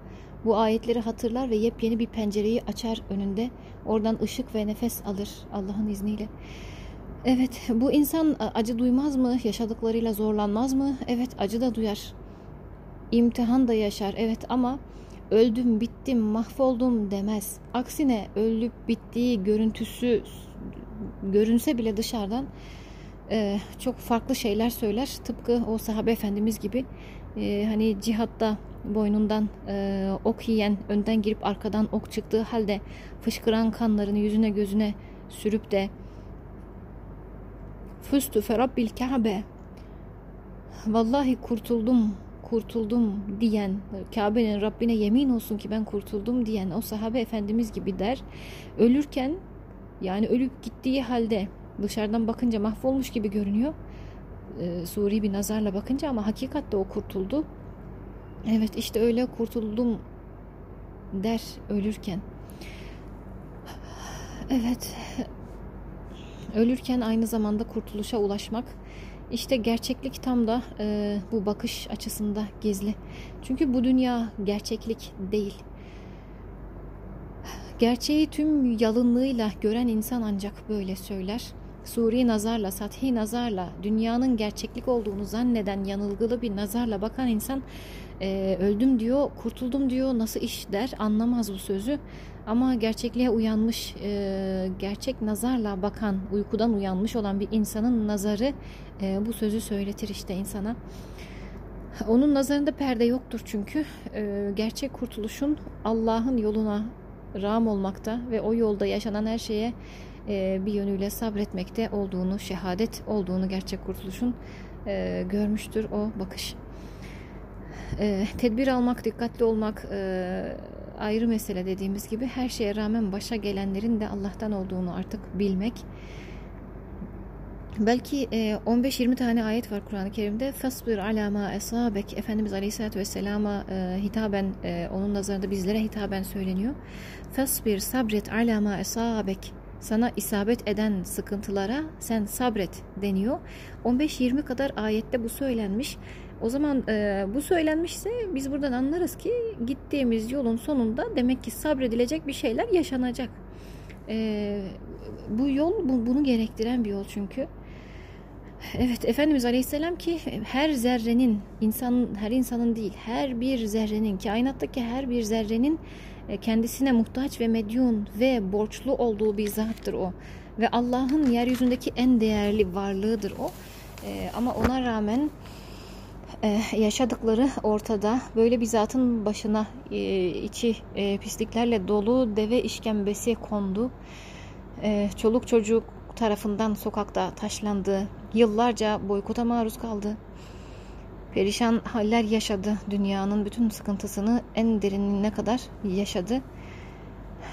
bu ayetleri hatırlar ve yepyeni bir pencereyi açar önünde. Oradan ışık ve nefes alır Allah'ın izniyle. Evet, bu insan acı duymaz mı? Yaşadıklarıyla zorlanmaz mı? Evet, acı da duyar. İmtihan da yaşar. Evet ama öldüm, bittim, mahvoldum demez. Aksine ölüp bittiği görüntüsü görünse bile dışarıdan e, çok farklı şeyler söyler. Tıpkı o sahabe efendimiz gibi e, hani cihatta boynundan e, ok yiyen önden girip arkadan ok çıktığı halde fışkıran kanlarını yüzüne gözüne sürüp de Füstü ferabbil Kabe Vallahi kurtuldum kurtuldum diyen Kabe'nin Rabbine yemin olsun ki ben kurtuldum diyen o sahabe efendimiz gibi der ölürken yani ölüp gittiği halde dışarıdan bakınca mahvolmuş gibi görünüyor. E, suri bir nazarla bakınca ama hakikatte o kurtuldu. Evet işte öyle kurtuldum der ölürken. Evet. Ölürken aynı zamanda kurtuluşa ulaşmak. İşte gerçeklik tam da e, bu bakış açısında gizli. Çünkü bu dünya gerçeklik değil. Gerçeği tüm yalınlığıyla gören insan ancak böyle söyler. Suri nazarla, sathi nazarla, dünyanın gerçeklik olduğunu zanneden yanılgılı bir nazarla bakan insan e, öldüm diyor, kurtuldum diyor, nasıl iş der anlamaz bu sözü. Ama gerçekliğe uyanmış, e, gerçek nazarla bakan, uykudan uyanmış olan bir insanın nazarı e, bu sözü söyletir işte insana. Onun nazarında perde yoktur çünkü e, gerçek kurtuluşun Allah'ın yoluna ram olmakta ve o yolda yaşanan her şeye bir yönüyle sabretmekte olduğunu, şehadet olduğunu gerçek kurtuluşun e, görmüştür o bakış. E, tedbir almak, dikkatli olmak ayrı mesele dediğimiz gibi her şeye rağmen başa gelenlerin de Allah'tan olduğunu artık bilmek. Belki 15-20 tane ayet var Kur'an-ı Kerim'de. Fasbir alama esabek Efendimiz Aleyhisselatü Vesselam'a hitaben onun nazarında bizlere hitaben söyleniyor. Fasbir sabret alama esabek sana isabet eden sıkıntılara sen sabret deniyor. 15-20 kadar ayette bu söylenmiş. O zaman e, bu söylenmişse biz buradan anlarız ki gittiğimiz yolun sonunda demek ki sabredilecek bir şeyler yaşanacak. E, bu yol bu, bunu gerektiren bir yol çünkü. Evet Efendimiz Aleyhisselam ki her zerrenin insan her insanın değil her bir zerrenin kainattaki her bir zerrenin kendisine muhtaç ve medyun ve borçlu olduğu bir zattır o. Ve Allah'ın yeryüzündeki en değerli varlığıdır o. E, ama ona rağmen e, yaşadıkları ortada. Böyle bir zatın başına e, içi e, pisliklerle dolu deve işkembesi kondu. E, çoluk çocuk tarafından sokakta taşlandı. Yıllarca boykota maruz kaldı perişan haller yaşadı. Dünyanın bütün sıkıntısını en derinine kadar yaşadı.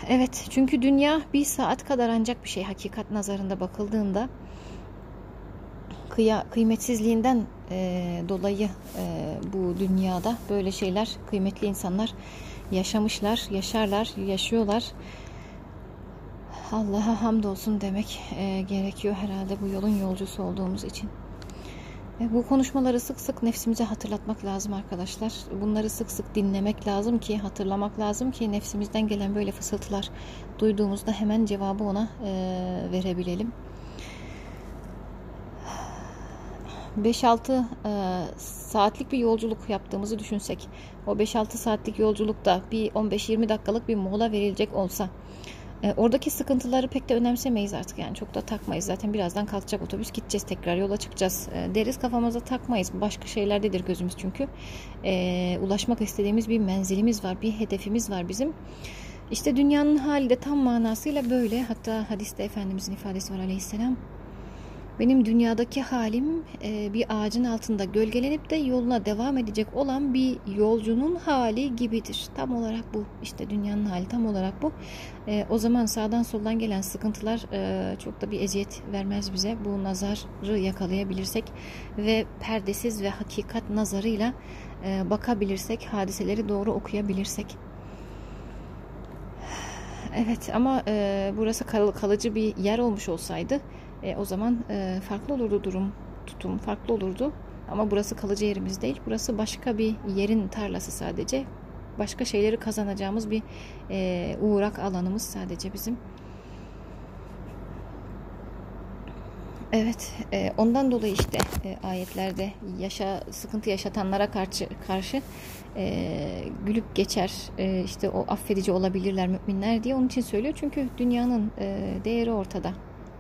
Evet çünkü dünya bir saat kadar ancak bir şey hakikat nazarında bakıldığında kıya, kıymetsizliğinden e, dolayı e, bu dünyada böyle şeyler kıymetli insanlar yaşamışlar, yaşarlar, yaşıyorlar. Allah'a hamdolsun demek e, gerekiyor herhalde bu yolun yolcusu olduğumuz için. Bu konuşmaları sık sık nefsimize hatırlatmak lazım arkadaşlar. Bunları sık sık dinlemek lazım ki, hatırlamak lazım ki nefsimizden gelen böyle fısıltılar duyduğumuzda hemen cevabı ona e, verebilelim. 5-6 e, saatlik bir yolculuk yaptığımızı düşünsek o 5-6 saatlik yolculukta bir 15-20 dakikalık bir mola verilecek olsa e, oradaki sıkıntıları pek de önemsemeyiz artık yani. Çok da takmayız. Zaten birazdan kalkacak otobüs gideceğiz tekrar yola çıkacağız e, deriz. Kafamıza takmayız. Başka şeylerdedir gözümüz çünkü. E, ulaşmak istediğimiz bir menzilimiz var bir hedefimiz var bizim. İşte dünyanın hali de tam manasıyla böyle. Hatta hadiste Efendimizin ifadesi var aleyhisselam benim dünyadaki halim e, bir ağacın altında gölgelenip de yoluna devam edecek olan bir yolcunun hali gibidir. Tam olarak bu. İşte dünyanın hali tam olarak bu. E, o zaman sağdan soldan gelen sıkıntılar e, çok da bir eziyet vermez bize. Bu nazarı yakalayabilirsek ve perdesiz ve hakikat nazarıyla bakabilirsek, hadiseleri doğru okuyabilirsek. Evet ama burası kalıcı bir yer olmuş olsaydı e, o zaman e, farklı olurdu durum, tutum farklı olurdu. Ama burası kalıcı yerimiz değil. Burası başka bir yerin tarlası sadece. Başka şeyleri kazanacağımız bir e, uğrak alanımız sadece bizim. Evet, e, ondan dolayı işte e, ayetlerde yaşa sıkıntı yaşatanlara karşı karşı e, gülüp geçer, e, işte o affedici olabilirler müminler diye onun için söylüyor. Çünkü dünyanın e, değeri ortada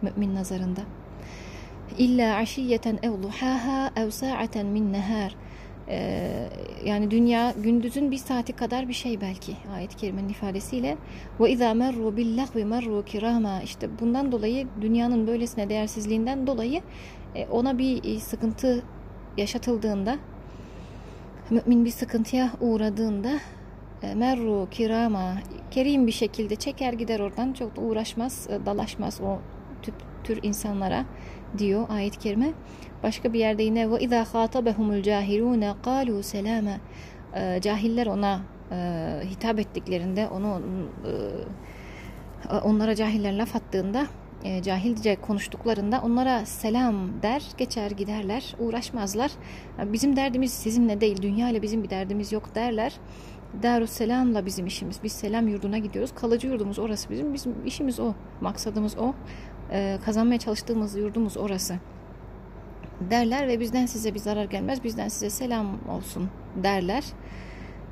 mümin nazarında. İlla aşiyeten ev duhaha ev sa'aten min nehar. Ee, yani dünya gündüzün bir saati kadar bir şey belki ayet-i kerimenin ifadesiyle ve izâ merru billahvi merru kirama işte bundan dolayı dünyanın böylesine değersizliğinden dolayı e, ona bir e, sıkıntı yaşatıldığında mümin bir sıkıntıya uğradığında e, merru kirama kerim bir şekilde çeker gider oradan çok da uğraşmaz dalaşmaz o tür insanlara diyor ayet-i kerime. Başka bir yerde yine ve izâ khâtabehumul cahilûne kâlû selâme. Cahiller ona e, hitap ettiklerinde onu e, onlara cahiller laf attığında e, cahilce konuştuklarında onlara selam der geçer giderler uğraşmazlar. Bizim derdimiz sizinle değil dünya ile bizim bir derdimiz yok. derler. Darusselam'la bizim işimiz. Biz selam yurduna gidiyoruz. Kalıcı yurdumuz orası bizim. Bizim işimiz o. Maksadımız o e, kazanmaya çalıştığımız yurdumuz orası derler ve bizden size bir zarar gelmez bizden size selam olsun derler.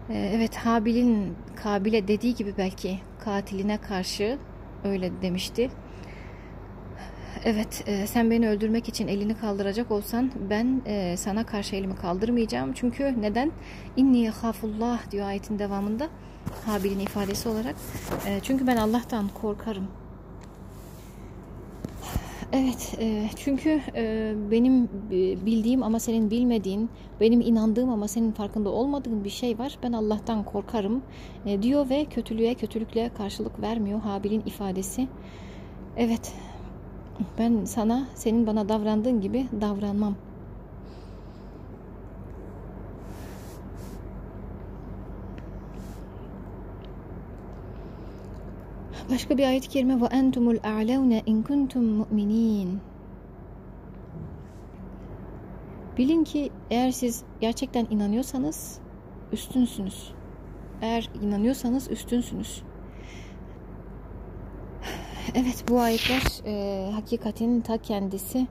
E, evet Habil'in Kabil'e dediği gibi belki katiline karşı öyle demişti. Evet e, sen beni öldürmek için elini kaldıracak olsan ben sana karşı elimi kaldırmayacağım. Çünkü neden? İnni hafullah diyor ayetin devamında Habil'in ifadesi olarak. Çünkü ben Allah'tan korkarım Evet, e, çünkü e, benim bildiğim ama senin bilmediğin, benim inandığım ama senin farkında olmadığın bir şey var. Ben Allah'tan korkarım e, diyor ve kötülüğe kötülükle karşılık vermiyor Habil'in ifadesi. Evet, ben sana senin bana davrandığın gibi davranmam. Başka bir ayet-i kerime ve entumul a'levne in kuntum mu'minin. Bilin ki eğer siz gerçekten inanıyorsanız üstünsünüz. Eğer inanıyorsanız üstünsünüz. Evet bu ayetler e, hakikatin ta kendisi.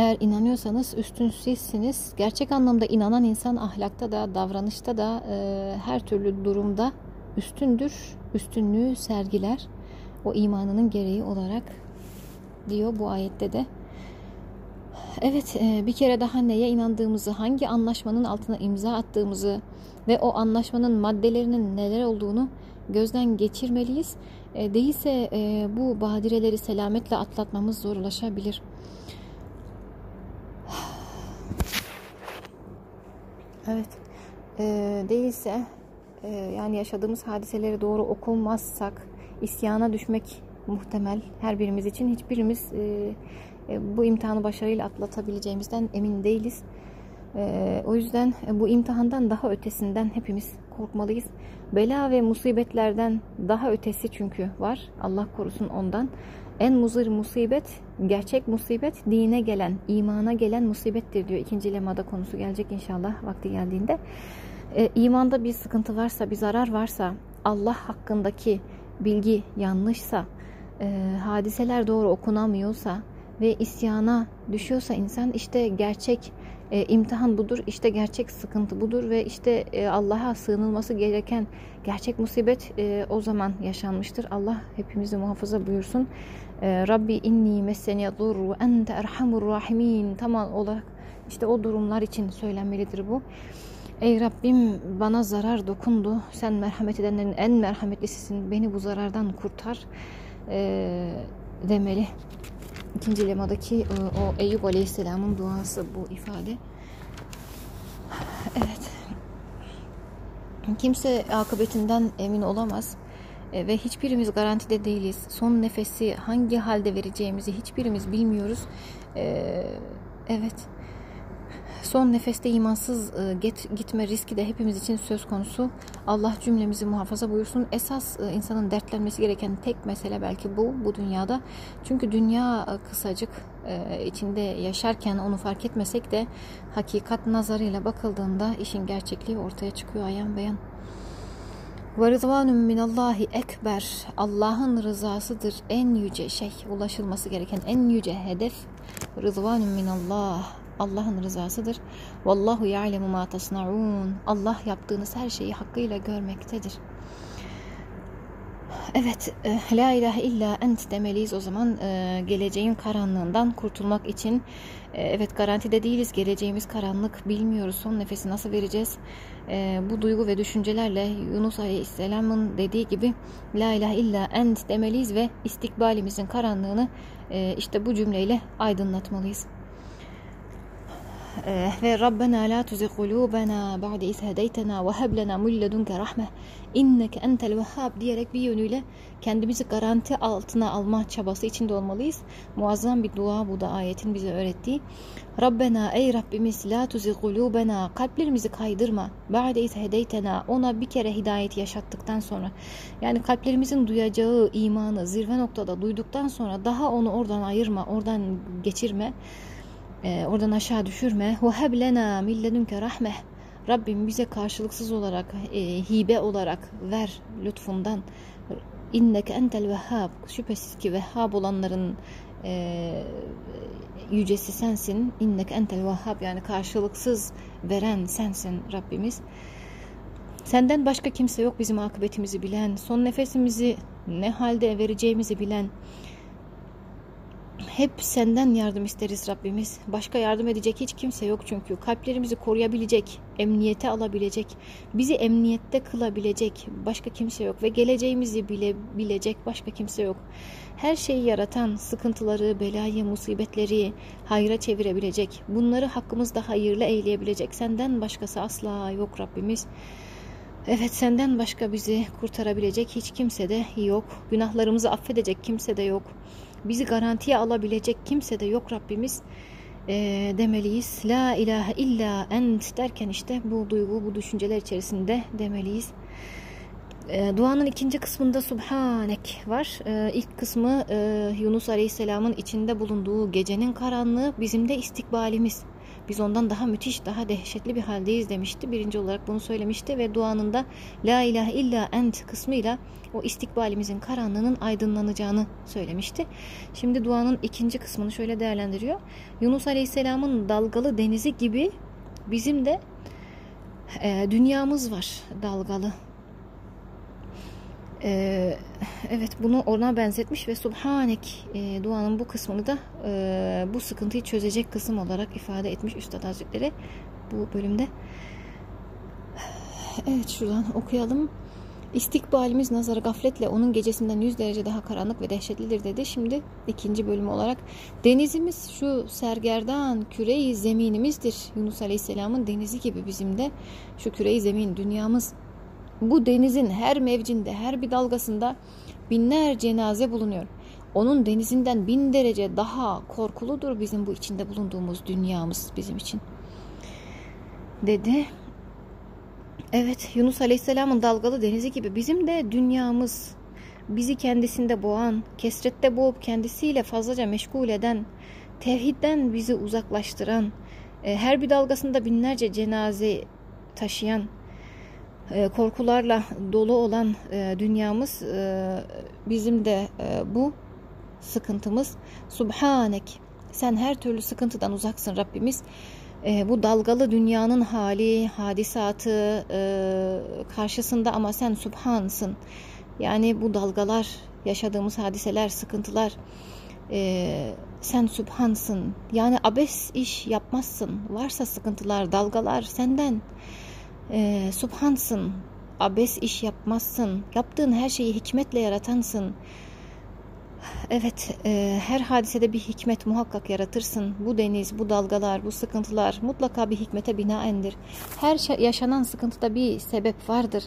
Eğer inanıyorsanız üstün sizsiniz. Gerçek anlamda inanan insan ahlakta da davranışta da e, her türlü durumda üstündür. Üstünlüğü sergiler. O imanının gereği olarak diyor bu ayette de. Evet e, bir kere daha neye inandığımızı, hangi anlaşmanın altına imza attığımızı ve o anlaşmanın maddelerinin neler olduğunu gözden geçirmeliyiz. E, değilse e, bu badireleri selametle atlatmamız zorlaşabilir. Evet. E, değilse e, yani yaşadığımız hadiseleri doğru okumazsak isyana düşmek muhtemel her birimiz için. Hiçbirimiz e, e, bu imtihanı başarıyla atlatabileceğimizden emin değiliz. E, o yüzden bu imtihandan daha ötesinden hepimiz korkmalıyız. Bela ve musibetlerden daha ötesi çünkü var. Allah korusun ondan. En muzır musibet, gerçek musibet dine gelen, imana gelen musibettir diyor. İkinci lemada konusu gelecek inşallah vakti geldiğinde. E, imanda bir sıkıntı varsa, bir zarar varsa, Allah hakkındaki bilgi yanlışsa, e, hadiseler doğru okunamıyorsa, ve isyana düşüyorsa insan işte gerçek e, imtihan budur, işte gerçek sıkıntı budur ve işte e, Allah'a sığınılması gereken gerçek musibet e, o zaman yaşanmıştır. Allah hepimizi muhafaza buyursun. E, Rabbi inni messeni dur ve ente erhamur rahimin tam olarak işte o durumlar için söylenmelidir bu. Ey Rabbim bana zarar dokundu. Sen merhamet edenlerin en merhametlisisin. Beni bu zarardan kurtar e, demeli. İkinci lemadaki e, o Eyüp Aleyhisselam'ın duası bu ifade. Evet. Kimse akıbetinden emin olamaz e, ve hiçbirimiz garantide değiliz. Son nefesi hangi halde vereceğimizi hiçbirimiz bilmiyoruz. E, evet son nefeste imansız e, gitme riski de hepimiz için söz konusu. Allah cümlemizi muhafaza buyursun. Esas e, insanın dertlenmesi gereken tek mesele belki bu, bu dünyada. Çünkü dünya e, kısacık içinde yaşarken onu fark etmesek de hakikat nazarıyla bakıldığında işin gerçekliği ortaya çıkıyor ayan beyan. Ve rızvanun minallahi ekber. Allah'ın rızasıdır en yüce şey, ulaşılması gereken en yüce hedef. Rızvanun minallah. Allah'ın rızasıdır. Vallahu ya'lemu ma tasnaun. Allah yaptığınız her şeyi hakkıyla görmektedir. Evet, e, la ilahe illa ent demeliyiz o zaman e, geleceğin karanlığından kurtulmak için. E, evet garantide değiliz, geleceğimiz karanlık bilmiyoruz, son nefesi nasıl vereceğiz. Bu duygu ve düşüncelerle Yunus Aleyhisselam'ın dediği gibi la ilahe illa ent demeliyiz ve istikbalimizin karanlığını işte bu cümleyle aydınlatmalıyız. Ve Rabbena la tuzi kulubena ba'de iz hedeytena ve heb lena min ledunke rahme inneke entel vehhab diyerek bir yönüyle kendimizi garanti altına alma çabası içinde olmalıyız. Muazzam bir dua bu da ayetin bize öğrettiği. Rabbena ey Rabbimiz la tuzi kulubena kalplerimizi kaydırma. Ba'de iz hedeytena ona bir kere hidayet yaşattıktan sonra yani kalplerimizin duyacağı imanı zirve noktada duyduktan sonra daha onu oradan ayırma, oradan geçirme e, oradan aşağı düşürme. Veheb lena milledünke rahmeh. Rabbim bize karşılıksız olarak, e, hibe olarak ver lütfundan. İnneke entel vehhab. Şüphesiz ki vehhab olanların e, yücesi sensin. İnnek entel vehhab yani karşılıksız veren sensin Rabbimiz. Senden başka kimse yok bizim akıbetimizi bilen, son nefesimizi ne halde vereceğimizi bilen, hep senden yardım isteriz Rabbimiz. Başka yardım edecek hiç kimse yok çünkü. Kalplerimizi koruyabilecek, emniyete alabilecek, bizi emniyette kılabilecek başka kimse yok. Ve geleceğimizi bile bilecek başka kimse yok. Her şeyi yaratan, sıkıntıları, belayı, musibetleri hayra çevirebilecek, bunları hakkımızda hayırlı eyleyebilecek senden başkası asla yok Rabbimiz. Evet senden başka bizi kurtarabilecek hiç kimse de yok. Günahlarımızı affedecek kimse de yok bizi garantiye alabilecek kimse de yok Rabbimiz e, demeliyiz. La ilahe illa ent derken işte bu duygu, bu düşünceler içerisinde demeliyiz. E, duanın ikinci kısmında Subhanek var. E, ilk kısmı e, Yunus Aleyhisselam'ın içinde bulunduğu gecenin karanlığı bizim de istikbalimiz. Biz ondan daha müthiş, daha dehşetli bir haldeyiz demişti. Birinci olarak bunu söylemişti ve duanın da La ilahe illa ent kısmıyla o istikbalimizin karanlığının aydınlanacağını söylemişti. Şimdi duanın ikinci kısmını şöyle değerlendiriyor. Yunus Aleyhisselam'ın dalgalı denizi gibi bizim de e, dünyamız var dalgalı ee, evet bunu ona benzetmiş ve Subhanek e, duanın bu kısmını da e, bu sıkıntıyı çözecek kısım olarak ifade etmiş Üstad Hazretleri bu bölümde. Evet şuradan okuyalım. İstikbalimiz nazarı gafletle onun gecesinden yüz derece daha karanlık ve dehşetlidir dedi. Şimdi ikinci bölüm olarak denizimiz şu sergerdan küreyi zeminimizdir. Yunus Aleyhisselam'ın denizi gibi bizim de şu küreyi zemin dünyamız bu denizin her mevcinde, her bir dalgasında binler cenaze bulunuyor. Onun denizinden bin derece daha korkuludur bizim bu içinde bulunduğumuz dünyamız bizim için. Dedi. Evet Yunus Aleyhisselam'ın dalgalı denizi gibi bizim de dünyamız bizi kendisinde boğan, kesrette boğup kendisiyle fazlaca meşgul eden, tevhidden bizi uzaklaştıran, e, her bir dalgasında binlerce cenaze taşıyan, korkularla dolu olan e, dünyamız e, bizim de bu sıkıntımız. Subhanek Sen her türlü sıkıntıdan uzaksın Rabbimiz. E, bu dalgalı dünyanın hali, hadisatı e, karşısında ama sen Subhansın. Yani bu dalgalar, yaşadığımız hadiseler, sıkıntılar, e, sen Subhansın. Yani abes iş yapmazsın. Varsa sıkıntılar, dalgalar senden. E, Subhansın. Abes iş yapmazsın. Yaptığın her şeyi hikmetle yaratansın. Evet, e, her hadisede bir hikmet muhakkak yaratırsın. Bu deniz, bu dalgalar, bu sıkıntılar mutlaka bir hikmete binaendir. Her yaşanan sıkıntıda bir sebep vardır.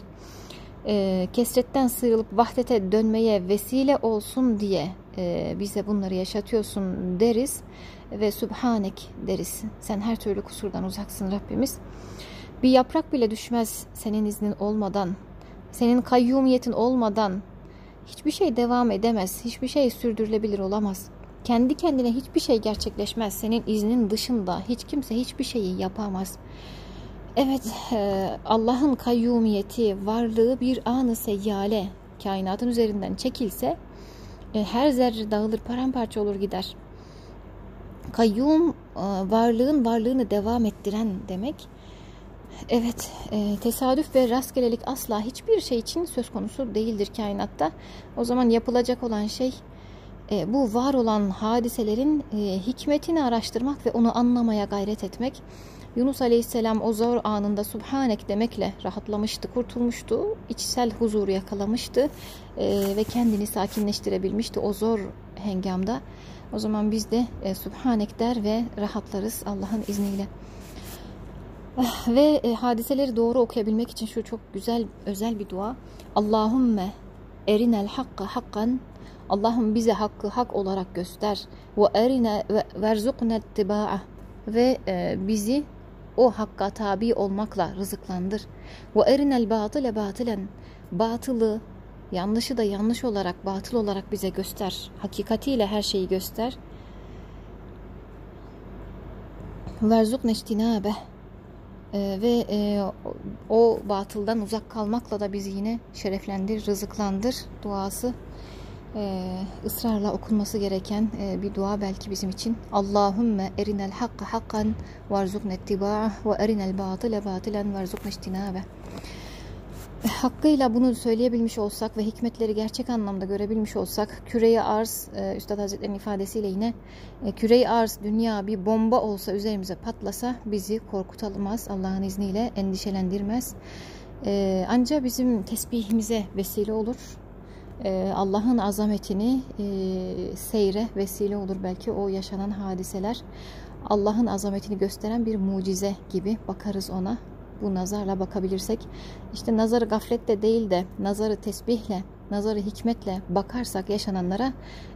E, kesretten sıyrılıp vahdete dönmeye vesile olsun diye e, bize bunları yaşatıyorsun deriz ve Sübhanek deriz. Sen her türlü kusurdan uzaksın Rabbimiz. Bir yaprak bile düşmez senin iznin olmadan, senin kayyumiyetin olmadan hiçbir şey devam edemez, hiçbir şey sürdürülebilir olamaz. Kendi kendine hiçbir şey gerçekleşmez. Senin iznin dışında hiç kimse hiçbir şeyi yapamaz. Evet, e, Allah'ın kayyumiyeti, varlığı bir anı seyyale kainatın üzerinden çekilse e, her zerre dağılır, paramparça olur gider. Kayyum e, varlığın varlığını devam ettiren demek. Evet, e, tesadüf ve rastgelelik asla hiçbir şey için söz konusu değildir kainatta. O zaman yapılacak olan şey e, bu var olan hadiselerin e, hikmetini araştırmak ve onu anlamaya gayret etmek. Yunus Aleyhisselam o zor anında Subhanek demekle rahatlamıştı, kurtulmuştu, içsel huzuru yakalamıştı e, ve kendini sakinleştirebilmişti o zor hengamda. O zaman biz de e, Subhanek der ve rahatlarız Allah'ın izniyle. Ve e, hadiseleri doğru okuyabilmek için şu çok güzel özel bir dua. Allahümme erinel hakka hakkan Allah'ım bize hakkı hak olarak göster. Ve erine ve verzukne ittiba'a ve e, bizi o hakka tabi olmakla rızıklandır. Ve erinel batile batilen batılı yanlışı da yanlış olarak batıl olarak bize göster. Hakikatiyle her şeyi göster. Verzukne iştinabe ee, ve e, o batıldan uzak kalmakla da bizi yine şereflendir, rızıklandır duası e, ısrarla okunması gereken e, bir dua belki bizim için. Allahümme erinel hakka hakkan varzukne ittiba'ah ve erinel batile batilen varzukne iştinabe hakkıyla bunu söyleyebilmiş olsak ve hikmetleri gerçek anlamda görebilmiş olsak küreyi arz e, Üstad Hazretleri'nin ifadesiyle yine e, küreyi arz dünya bir bomba olsa üzerimize patlasa bizi korkutalmaz Allah'ın izniyle endişelendirmez. E, ancak bizim tesbihimize vesile olur. E, Allah'ın azametini seyre vesile olur belki o yaşanan hadiseler. Allah'ın azametini gösteren bir mucize gibi bakarız ona bu nazarla bakabilirsek işte nazarı gafletle değil de nazarı tesbihle nazarı hikmetle bakarsak yaşananlara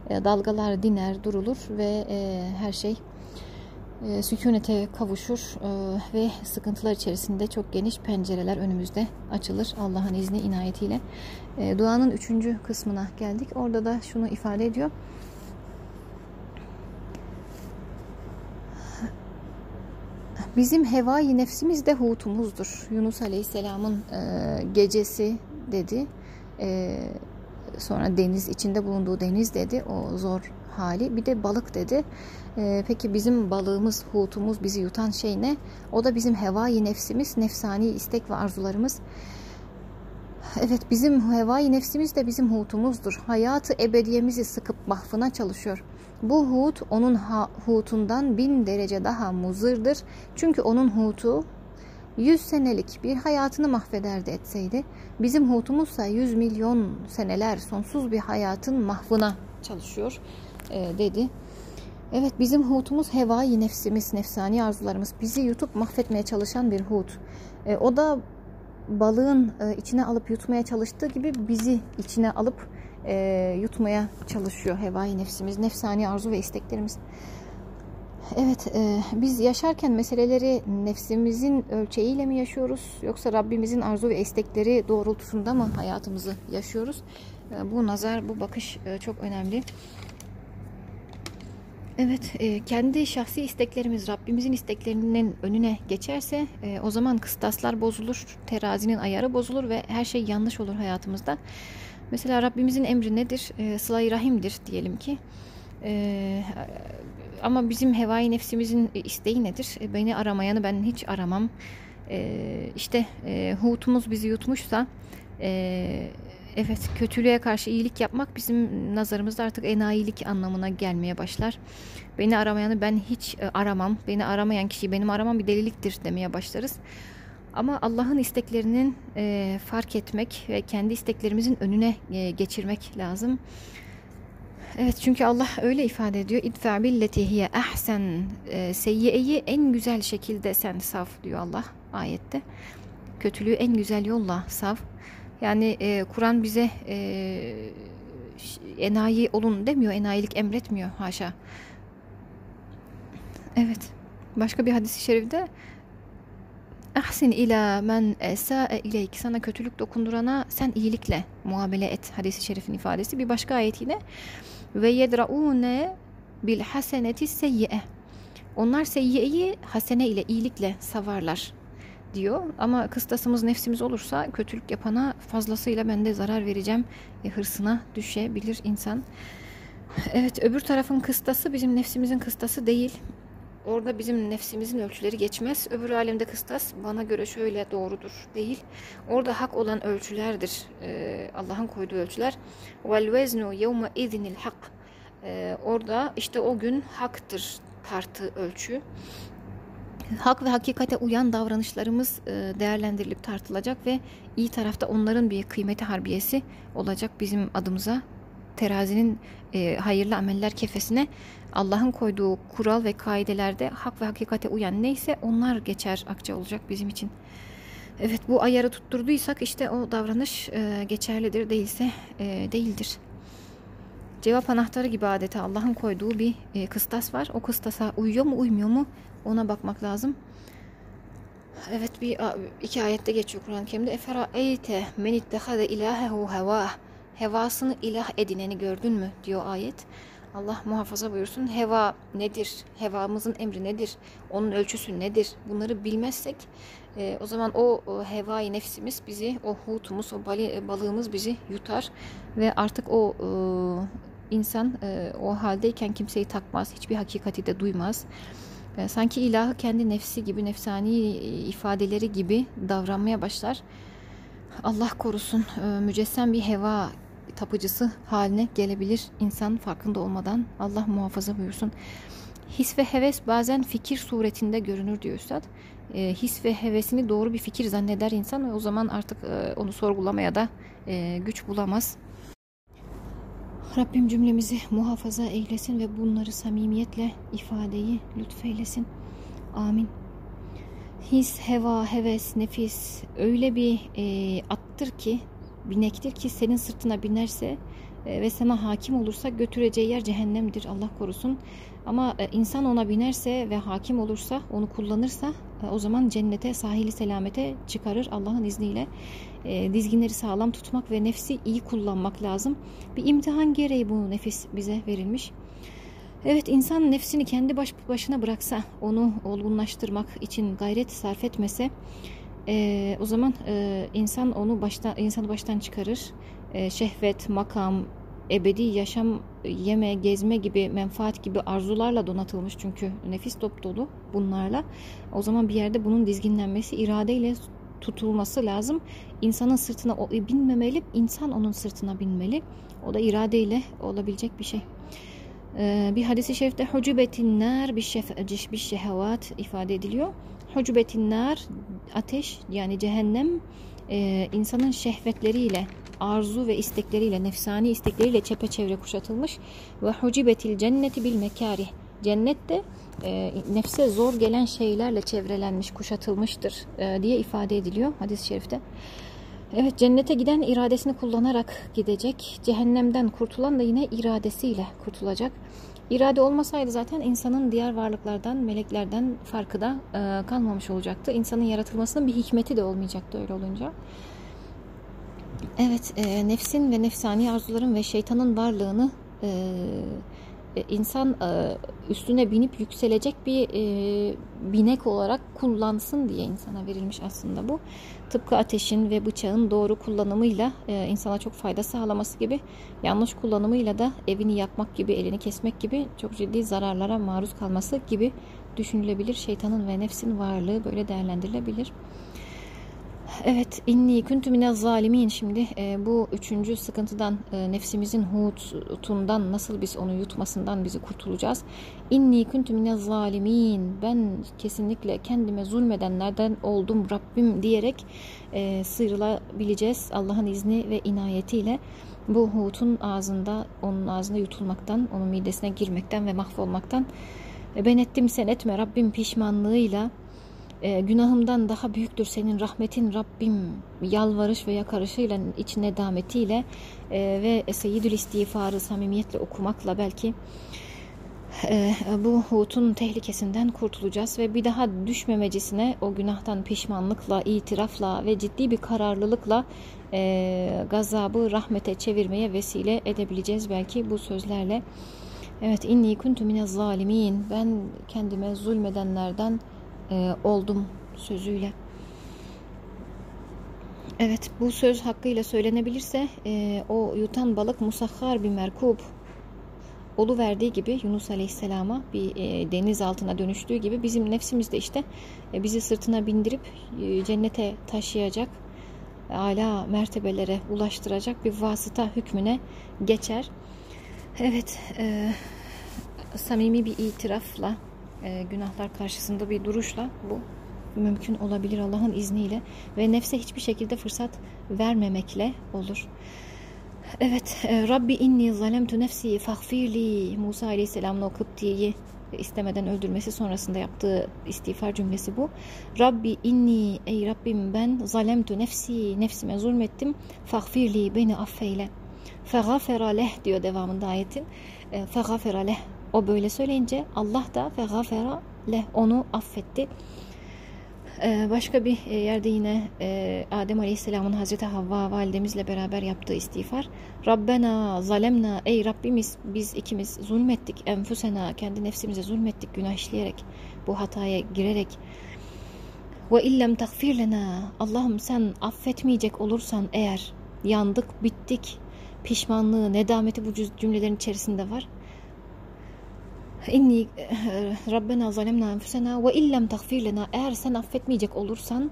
e, dalgalar diner durulur ve e, her şey e, sükunete kavuşur e, ve sıkıntılar içerisinde çok geniş pencereler önümüzde açılır Allah'ın izni inayetiyle. E, duanın üçüncü kısmına geldik. Orada da şunu ifade ediyor. Bizim hevai nefsimiz de hutumuzdur. Yunus Aleyhisselam'ın e, gecesi dedi. E, sonra deniz içinde bulunduğu deniz dedi. O zor hali. Bir de balık dedi. E, peki bizim balığımız, hutumuz, bizi yutan şey ne? O da bizim hevai nefsimiz, nefsani istek ve arzularımız. Evet bizim hevai nefsimiz de bizim hutumuzdur. Hayatı ebediyemizi sıkıp mahfına çalışıyor. Bu hut onun hutundan bin derece daha muzırdır. Çünkü onun hutu yüz senelik bir hayatını mahvederdi etseydi. Bizim hutumuzsa yüz milyon seneler sonsuz bir hayatın mahvına çalışıyor e, dedi. Evet bizim hutumuz hevai nefsimiz, nefsani arzularımız. Bizi yutup mahvetmeye çalışan bir hut. E, o da balığın e, içine alıp yutmaya çalıştığı gibi bizi içine alıp e, yutmaya çalışıyor hevai nefsimiz, nefsani arzu ve isteklerimiz. Evet, e, biz yaşarken meseleleri nefsimizin ölçeğiyle mi yaşıyoruz yoksa Rabbimizin arzu ve istekleri doğrultusunda mı hayatımızı yaşıyoruz? E, bu nazar, bu bakış e, çok önemli. Evet, e, kendi şahsi isteklerimiz Rabbimizin isteklerinin önüne geçerse e, o zaman kıstaslar bozulur, terazinin ayarı bozulur ve her şey yanlış olur hayatımızda. Mesela Rabbimizin emri nedir? E, Sıla-i Rahim'dir diyelim ki. E, ama bizim hevai nefsimizin isteği nedir? E, beni aramayanı ben hiç aramam. E, işte e, Hut'umuz bizi yutmuşsa e, evet kötülüğe karşı iyilik yapmak bizim nazarımızda artık enayilik anlamına gelmeye başlar. Beni aramayanı ben hiç e, aramam. Beni aramayan kişiyi benim aramam bir deliliktir demeye başlarız. Ama Allah'ın isteklerinin e, fark etmek ve kendi isteklerimizin önüne e, geçirmek lazım. Evet çünkü Allah öyle ifade ediyor. İdfa billeti hiye ahsen e, seyyiyeyi en güzel şekilde sen sav diyor Allah ayette. Kötülüğü en güzel yolla sav. Yani e, Kur'an bize e, enayi olun demiyor. Enayilik emretmiyor haşa. Evet. Başka bir hadisi şerifte Ahsin ila men esa'e ileyk. Sana kötülük dokundurana sen iyilikle muamele et. Hadisi şerifin ifadesi. Bir başka ayet yine. Ve yedraune bil haseneti seyyi'e. Onlar seyyiyeyi hasene ile iyilikle savarlar diyor. Ama kıstasımız nefsimiz olursa kötülük yapana fazlasıyla ben de zarar vereceğim e, hırsına düşebilir insan. Evet öbür tarafın kıstası bizim nefsimizin kıstası değil. Orada bizim nefsimizin ölçüleri geçmez. Öbür alemde kıstas bana göre şöyle doğrudur değil. Orada hak olan ölçülerdir. Ee, Allah'ın koyduğu ölçüler. Vel veznu yevme hak. Ee, orada işte o gün haktır tartı ölçü. Hak ve hakikate uyan davranışlarımız e, değerlendirilip tartılacak ve iyi tarafta onların bir kıymeti harbiyesi olacak bizim adımıza terazinin e, hayırlı ameller kefesine Allah'ın koyduğu kural ve kaidelerde hak ve hakikate uyan neyse onlar geçer akça olacak bizim için. Evet bu ayarı tutturduysak işte o davranış e, geçerlidir değilse e, değildir. Cevap anahtarı gibi adeta Allah'ın koyduğu bir e, kıstas var. O kıstasa uyuyor mu uymuyor mu ona bakmak lazım. Evet bir iki ayette geçiyor Kur'an-ı Kerim'de. Efera eyte men ittehade ilahehu hevah hevasını ilah edineni gördün mü diyor ayet. Allah muhafaza buyursun. Heva nedir? Hevamızın emri nedir? Onun ölçüsü nedir? Bunları bilmezsek e, o zaman o, o hevai nefsimiz bizi, o hutumuz, o bali, balığımız bizi yutar ve artık o e, insan e, o haldeyken kimseyi takmaz, hiçbir hakikati de duymaz. E, sanki ilahı kendi nefsi gibi, nefsani ifadeleri gibi davranmaya başlar. Allah korusun e, mücessem bir heva tapıcısı haline gelebilir insan farkında olmadan. Allah muhafaza buyursun. His ve heves bazen fikir suretinde görünür diyor Üstad. E, his ve hevesini doğru bir fikir zanneder insan ve o zaman artık e, onu sorgulamaya da e, güç bulamaz. Rabbim cümlemizi muhafaza eylesin ve bunları samimiyetle ifadeyi lütfeylesin. Amin. His, heva, heves, nefis öyle bir e, attır ki binektir ki senin sırtına binerse e, ve sana hakim olursa götüreceği yer cehennemdir Allah korusun. Ama e, insan ona binerse ve hakim olursa, onu kullanırsa e, o zaman cennete, sahili selamete çıkarır Allah'ın izniyle. Dizginleri sağlam tutmak ve nefsi iyi kullanmak lazım. Bir imtihan gereği bu nefis bize verilmiş. Evet insan nefsini kendi baş başına bıraksa, onu olgunlaştırmak için gayret sarf etmese e, o zaman e, insan onu baştan insanı baştan çıkarır. E, şehvet, makam, ebedi yaşam, yeme, gezme gibi menfaat gibi arzularla donatılmış çünkü nefis dop dolu bunlarla. O zaman bir yerde bunun dizginlenmesi iradeyle tutulması lazım. İnsanın sırtına o, binmemeli, insan onun sırtına binmeli. O da iradeyle olabilecek bir şey. Ee, bir hadisi şerifte hucubetin nar bir şehvat ifade ediliyor. Hucubetin nar ateş yani cehennem e, insanın şehvetleriyle arzu ve istekleriyle nefsani istekleriyle çepeçevre kuşatılmış ve hucibetil cenneti bil mekari cennet de e, nefse zor gelen şeylerle çevrelenmiş kuşatılmıştır e, diye ifade ediliyor hadis-i şerifte. Evet cennete giden iradesini kullanarak gidecek. Cehennemden kurtulan da yine iradesiyle kurtulacak. İrade olmasaydı zaten insanın diğer varlıklardan, meleklerden farkı da e, kalmamış olacaktı. İnsanın yaratılmasının bir hikmeti de olmayacaktı öyle olunca. Evet, e, nefsin ve nefsani arzuların ve şeytanın varlığını e, e, insan e, üstüne binip yükselecek bir e, binek olarak kullansın diye insana verilmiş aslında bu. Tıpkı ateşin ve bıçağın doğru kullanımıyla insana çok fayda sağlaması gibi yanlış kullanımıyla da evini yakmak gibi, elini kesmek gibi çok ciddi zararlara maruz kalması gibi düşünülebilir. Şeytanın ve nefsin varlığı böyle değerlendirilebilir. Evet, inni kuntu mine zalimin. Şimdi e, bu üçüncü sıkıntıdan, e, nefsimizin hutundan nasıl biz onu yutmasından bizi kurtulacağız. İnni kuntu mine zalimin. Ben kesinlikle kendime zulmedenlerden oldum Rabbim diyerek e, sıyrılabileceğiz Allah'ın izni ve inayetiyle. Bu hutun ağzında, onun ağzında yutulmaktan, onun midesine girmekten ve mahvolmaktan. E, ben ettim sen etme Rabbim pişmanlığıyla e, günahımdan daha büyüktür senin rahmetin Rabbim yalvarış ve yakarışıyla iç nedametiyle e, ve seyyidül istiğfarı samimiyetle okumakla belki e, bu hutun tehlikesinden kurtulacağız ve bir daha düşmemecisine o günahtan pişmanlıkla, itirafla ve ciddi bir kararlılıkla e, gazabı rahmete çevirmeye vesile edebileceğiz belki bu sözlerle. Evet inni kuntu minez zalimin. Ben kendime zulmedenlerden e, oldum sözüyle. Evet bu söz hakkıyla söylenebilirse e, o yutan balık musahhar bir merkub olu verdiği gibi Yunus Aleyhisselam'a bir e, deniz altına dönüştüğü gibi bizim nefsimiz de işte e, bizi sırtına bindirip e, cennete taşıyacak ala mertebelere ulaştıracak bir vasıta hükmüne geçer. Evet e, samimi bir itirafla e, günahlar karşısında bir duruşla bu mümkün olabilir Allah'ın izniyle ve nefse hiçbir şekilde fırsat vermemekle olur. Evet, e, Rabbi inni zalemtu nefsi fagfirli Musa Aleyhisselam'la o Kıpti'yi istemeden öldürmesi sonrasında yaptığı istiğfar cümlesi bu. Rabbi inni ey Rabbim ben zalemtu nefsi nefsime zulmettim. Fagfirli beni affeyle. Fegafera leh diyor devamında ayetin. E, Fegafera leh o böyle söyleyince Allah da ve gafera leh onu affetti. Ee, başka bir e, yerde yine e, Adem Aleyhisselam'ın Hazreti Havva validemizle beraber yaptığı istiğfar. Rabbena zalemna ey Rabbimiz biz ikimiz zulmettik. Enfusena kendi nefsimize zulmettik günah işleyerek bu hataya girerek. Ve illem takfir lena Allah'ım sen affetmeyecek olursan eğer yandık bittik pişmanlığı nedameti bu cümlelerin içerisinde var. İnni eh, Rabbena zalemna enfusena ve illem tagfir lena eğer sen affetmeyecek olursan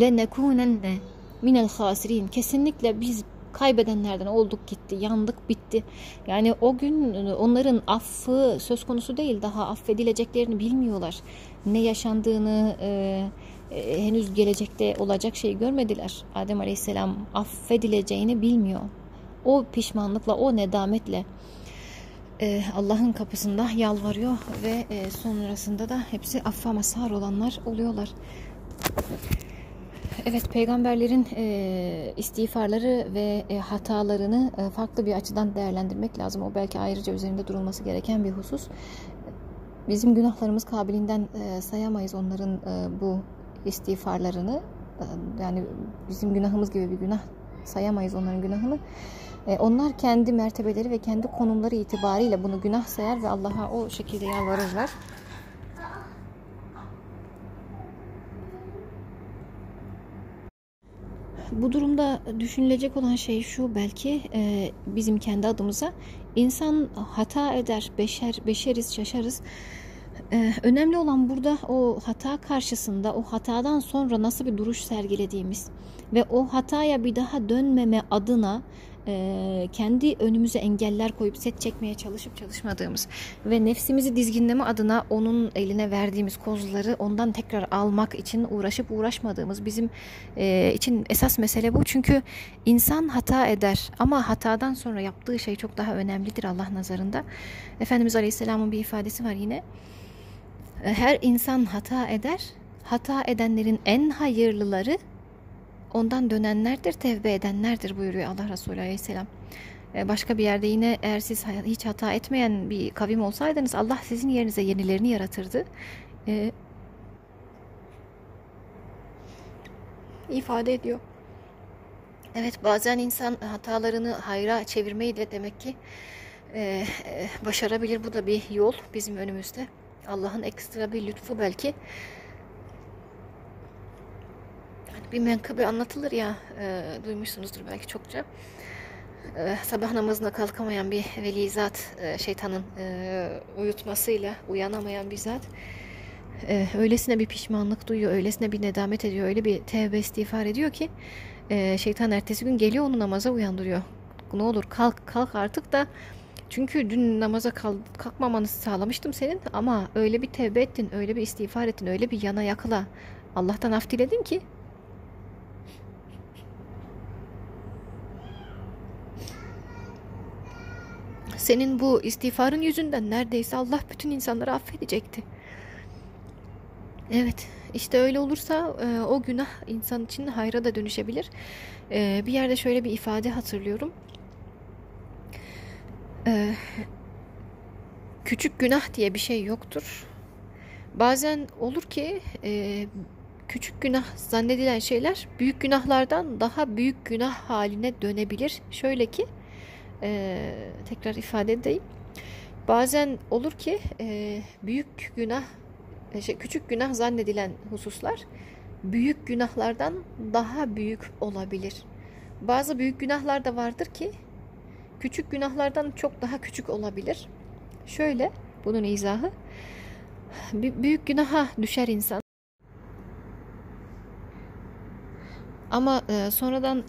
lenekunenne minel hasirin kesinlikle biz kaybedenlerden olduk gitti, yandık bitti. Yani o gün onların affı söz konusu değil, daha affedileceklerini bilmiyorlar. Ne yaşandığını e, e, henüz gelecekte olacak şey görmediler. Adem Aleyhisselam affedileceğini bilmiyor o pişmanlıkla, o nedametle e, Allah'ın kapısında yalvarıyor ve e, sonrasında da hepsi affa mazhar olanlar oluyorlar. Evet peygamberlerin e, istiğfarları ve e, hatalarını e, farklı bir açıdan değerlendirmek lazım. O belki ayrıca üzerinde durulması gereken bir husus. Bizim günahlarımız kabilinden e, sayamayız onların e, bu istiğfarlarını. E, yani bizim günahımız gibi bir günah sayamayız onların günahını. E, onlar kendi mertebeleri ve kendi konumları itibariyle bunu günah sayar ve Allah'a o şekilde yalvarırlar. Bu durumda düşünülecek olan şey şu belki e, bizim kendi adımıza insan hata eder, beşer, beşeriz, şaşarız. E, önemli olan burada o hata karşısında, o hatadan sonra nasıl bir duruş sergilediğimiz ve o hataya bir daha dönmeme adına e, kendi önümüze engeller koyup set çekmeye çalışıp çalışmadığımız ve nefsimizi dizginleme adına onun eline verdiğimiz kozları ondan tekrar almak için uğraşıp uğraşmadığımız bizim e, için esas mesele bu. Çünkü insan hata eder ama hatadan sonra yaptığı şey çok daha önemlidir Allah nazarında. Efendimiz Aleyhisselam'ın bir ifadesi var yine. Her insan hata eder. Hata edenlerin en hayırlıları ondan dönenlerdir, tevbe edenlerdir buyuruyor Allah Resulü Aleyhisselam. Ee, başka bir yerde yine eğer siz hiç hata etmeyen bir kavim olsaydınız Allah sizin yerinize yenilerini yaratırdı. Ee, ifade ediyor. Evet bazen insan hatalarını hayra çevirmeyi de demek ki e, e, başarabilir. Bu da bir yol bizim önümüzde. Allah'ın ekstra bir lütfu belki. Bir menkıbe anlatılır ya, e, duymuşsunuzdur belki çokça. E, sabah namazına kalkamayan bir velizat, e, şeytanın e, uyutmasıyla uyanamayan bir zat, e, öylesine bir pişmanlık duyuyor, öylesine bir nedamet ediyor, öyle bir tevbe istiğfar ediyor ki, e, şeytan ertesi gün geliyor onu namaza uyandırıyor. Ne olur kalk kalk artık da çünkü dün namaza kalkmamanı sağlamıştım senin ama öyle bir tevbe ettin, öyle bir istiğfar ettin, öyle bir yana yakıla Allah'tan af diledin ki senin bu istiğfarın yüzünden neredeyse Allah bütün insanları affedecekti. Evet, işte öyle olursa e, o günah insan için hayra da dönüşebilir. E, bir yerde şöyle bir ifade hatırlıyorum. E, küçük günah diye bir şey yoktur. Bazen olur ki e, küçük günah zannedilen şeyler büyük günahlardan daha büyük günah haline dönebilir. Şöyle ki e, tekrar ifade edeyim. Bazen olur ki e, büyük günah e, şey, küçük günah zannedilen hususlar büyük günahlardan daha büyük olabilir. Bazı büyük günahlar da vardır ki küçük günahlardan çok daha küçük olabilir. Şöyle bunun izahı büyük günaha düşer insan. Ama e, sonradan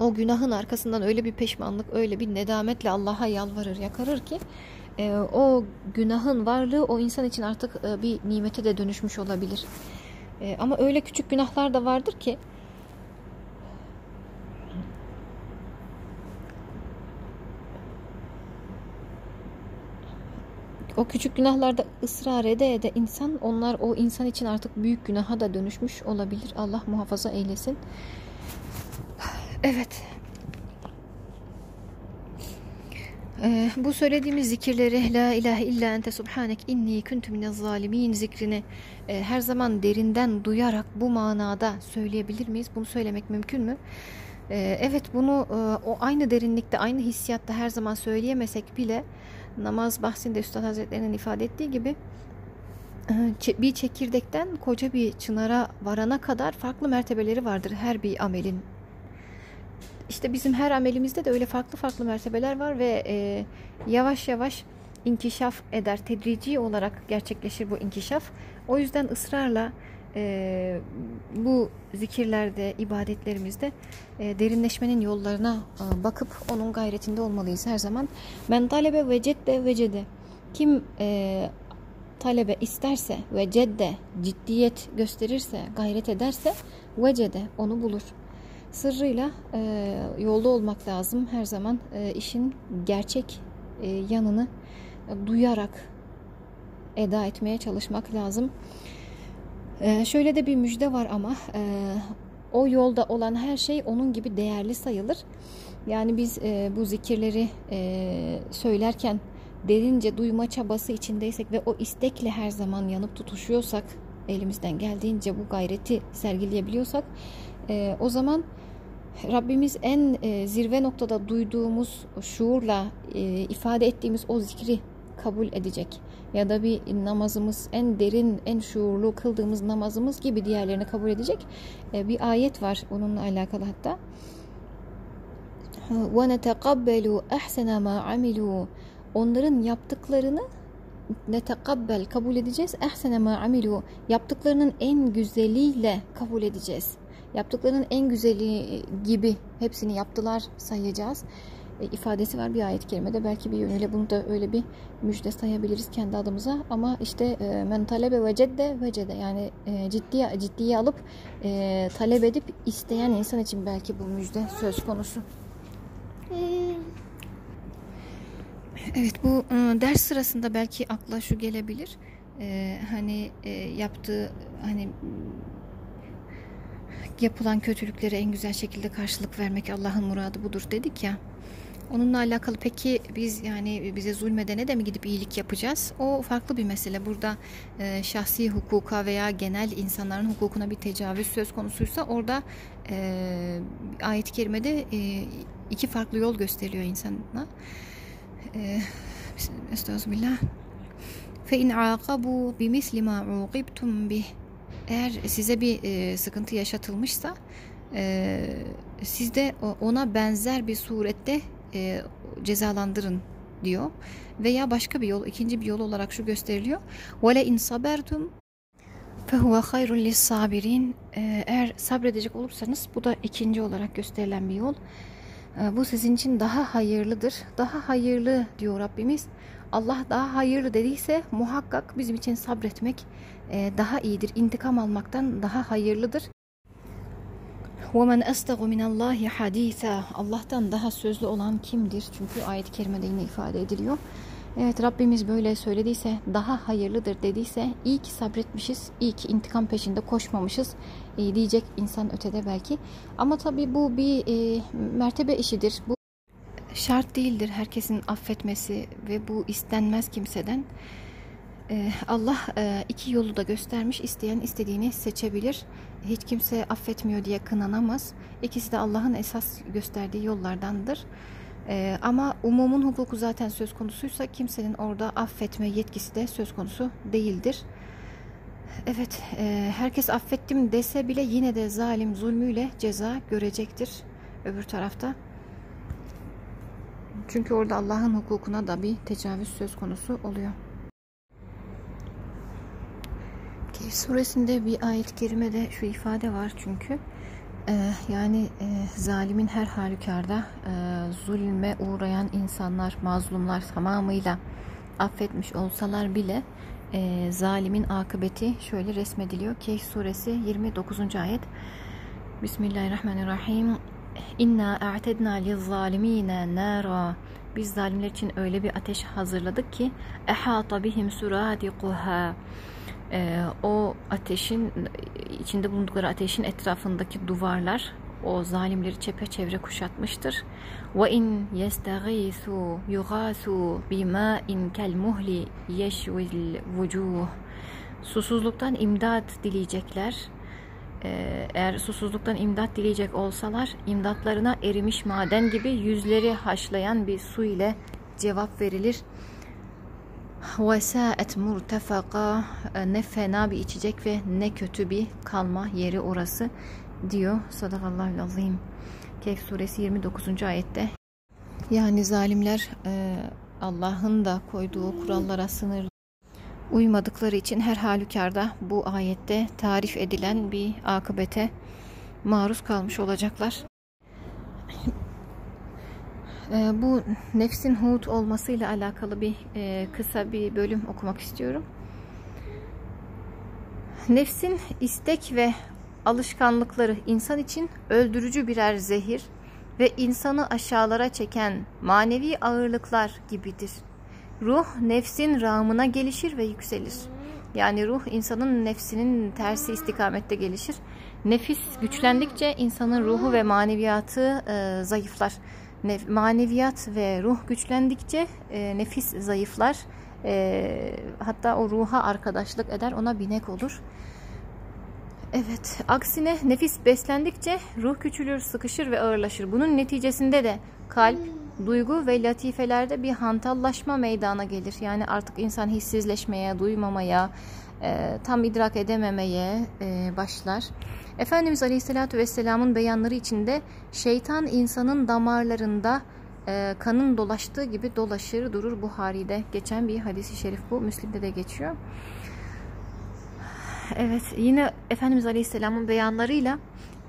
o günahın arkasından öyle bir peşmanlık, öyle bir nedametle Allah'a yalvarır, yakarır ki e, o günahın varlığı o insan için artık e, bir nimete de dönüşmüş olabilir. E, ama öyle küçük günahlar da vardır ki o küçük günahlarda ısrar ede ede insan onlar o insan için artık büyük günaha da dönüşmüş olabilir. Allah muhafaza eylesin. Evet. Ee, bu söylediğimiz zikirleri La ilahe illa ente subhanek inni kuntu minez zalimin zikrini e, her zaman derinden duyarak bu manada söyleyebilir miyiz? Bunu söylemek mümkün mü? E, evet bunu e, o aynı derinlikte aynı hissiyatta her zaman söyleyemesek bile namaz bahsinde Üstad Hazretleri'nin ifade ettiği gibi e, bir çekirdekten koca bir çınara varana kadar farklı mertebeleri vardır her bir amelin işte bizim her amelimizde de öyle farklı farklı mertebeler var ve e, yavaş yavaş inkişaf eder. Tedrici olarak gerçekleşir bu inkişaf. O yüzden ısrarla e, bu zikirlerde, ibadetlerimizde e, derinleşmenin yollarına e, bakıp onun gayretinde olmalıyız her zaman. Ben talebe ve cedde ve cede. Kim e, talebe isterse ve cedde ciddiyet gösterirse, gayret ederse vecede onu bulur sırrıyla e, yolda olmak lazım. Her zaman e, işin gerçek e, yanını e, duyarak eda etmeye çalışmak lazım. E, şöyle de bir müjde var ama e, o yolda olan her şey onun gibi değerli sayılır. Yani biz e, bu zikirleri e, söylerken derince duyma çabası içindeysek ve o istekle her zaman yanıp tutuşuyorsak, elimizden geldiğince bu gayreti sergileyebiliyorsak, e, o zaman Rabbimiz en e, zirve noktada duyduğumuz şuurla e, ifade ettiğimiz o zikri kabul edecek. Ya da bir namazımız en derin, en şuurlu kıldığımız namazımız gibi diğerlerini kabul edecek. E, bir ayet var onunla alakalı hatta. وَنَتَقَبَّلُوا أَحْسَنَ مَا عَمِلُوا Onların yaptıklarını netekabbel kabul edeceğiz. Ehsene ma amilu yaptıklarının en güzeliyle kabul edeceğiz yaptıklarının en güzeli gibi hepsini yaptılar sayacağız e, ifadesi var bir ayet kerimede. Belki bir yönüyle bunu da öyle bir müjde sayabiliriz kendi adımıza. Ama işte e, men talebe ve cedde ve cede yani e, ciddiye, ciddiye alıp e, talep edip isteyen insan için belki bu müjde söz konusu. Evet bu ders sırasında belki akla şu gelebilir. E, hani e, yaptığı hani yapılan kötülüklere en güzel şekilde karşılık vermek Allah'ın muradı budur dedik ya. Onunla alakalı peki biz yani bize zulmedene de mi gidip iyilik yapacağız? O farklı bir mesele. Burada e, şahsi hukuka veya genel insanların hukukuna bir tecavüz söz konusuysa orada e, ayet-i kerimede e, iki farklı yol gösteriyor insana. E, Estağfirullah. İn aqabu bimisli ma uqibtum bih Eğer size bir e, sıkıntı yaşatılmışsa e, siz de ona benzer bir surette e, cezalandırın diyor. Veya başka bir yol, ikinci bir yol olarak şu gösteriliyor. وَلَا اِنْ صَبَرْتُمْ فَهُوَ خَيْرٌ لِلصَّابِرِينَ Eğer sabredecek olursanız bu da ikinci olarak gösterilen bir yol. E, bu sizin için daha hayırlıdır. Daha hayırlı diyor Rabbimiz. Allah daha hayırlı dediyse muhakkak bizim için sabretmek e, daha iyidir. İntikam almaktan daha hayırlıdır. وَمَنْ أَسْتَغُ مِنَ اللّٰهِ حَد۪يثًا Allah'tan daha sözlü olan kimdir? Çünkü ayet-i kerimede yine ifade ediliyor. Evet Rabbimiz böyle söylediyse, daha hayırlıdır dediyse iyi ki sabretmişiz, iyi ki intikam peşinde koşmamışız e, diyecek insan ötede belki. Ama tabii bu bir e, mertebe işidir. Bu şart değildir herkesin affetmesi ve bu istenmez kimseden. Ee, Allah e, iki yolu da göstermiş. İsteyen istediğini seçebilir. Hiç kimse affetmiyor diye kınanamaz. İkisi de Allah'ın esas gösterdiği yollardandır. Ee, ama umumun hukuku zaten söz konusuysa kimsenin orada affetme yetkisi de söz konusu değildir. Evet, e, herkes affettim dese bile yine de zalim zulmüyle ceza görecektir öbür tarafta. Çünkü orada Allah'ın hukukuna da bir tecavüz söz konusu oluyor. Kehf suresinde bir ayet-i kerimede şu ifade var çünkü e, yani e, zalimin her halükarda e, zulme uğrayan insanlar, mazlumlar tamamıyla affetmiş olsalar bile e, zalimin akıbeti şöyle resmediliyor. Kehf suresi 29. ayet Bismillahirrahmanirrahim İnna a'tedna lizzalimine nara biz zalimler için öyle bir ateş hazırladık ki ehata bihim suradiquha e, o ateşin içinde bulundukları ateşin etrafındaki duvarlar o zalimleri çepeçevre kuşatmıştır. Ve in yestaghisu yughasu bima'in kel muhli yeşvil vucuh. Susuzluktan imdat dileyecekler. Ee, eğer susuzluktan imdat dileyecek olsalar imdatlarına erimiş maden gibi yüzleri haşlayan bir su ile cevap verilir. وَسَاءَتْ murtefaka ne fena bir içecek ve ne kötü bir kalma yeri orası diyor Sadakallahu azim. Kehf suresi 29. ayette. Yani zalimler e, Allah'ın da koyduğu kurallara sınır uymadıkları için her halükarda bu ayette tarif edilen bir akıbete maruz kalmış olacaklar. E, bu nefsin hud olmasıyla alakalı bir e, kısa bir bölüm okumak istiyorum. Nefsin istek ve alışkanlıkları insan için öldürücü birer zehir ve insanı aşağılara çeken manevi ağırlıklar gibidir. Ruh nefsin rağmına gelişir ve yükselir. Yani ruh insanın nefsinin tersi istikamette gelişir. Nefis güçlendikçe insanın ruhu ve maneviyatı e, zayıflar nef maneviyat ve ruh güçlendikçe e, nefis zayıflar. E, hatta o ruha arkadaşlık eder, ona binek olur. Evet, aksine nefis beslendikçe ruh küçülür, sıkışır ve ağırlaşır. Bunun neticesinde de kalp, duygu ve latifelerde bir hantallaşma meydana gelir. Yani artık insan hissizleşmeye, duymamaya, e, tam idrak edememeye e, başlar. Efendimiz Aleyhisselatü Vesselam'ın beyanları içinde şeytan insanın damarlarında e, kanın dolaştığı gibi dolaşır durur Buhari'de geçen bir hadisi şerif bu. Müslim'de de geçiyor. Evet yine Efendimiz Aleyhisselam'ın beyanlarıyla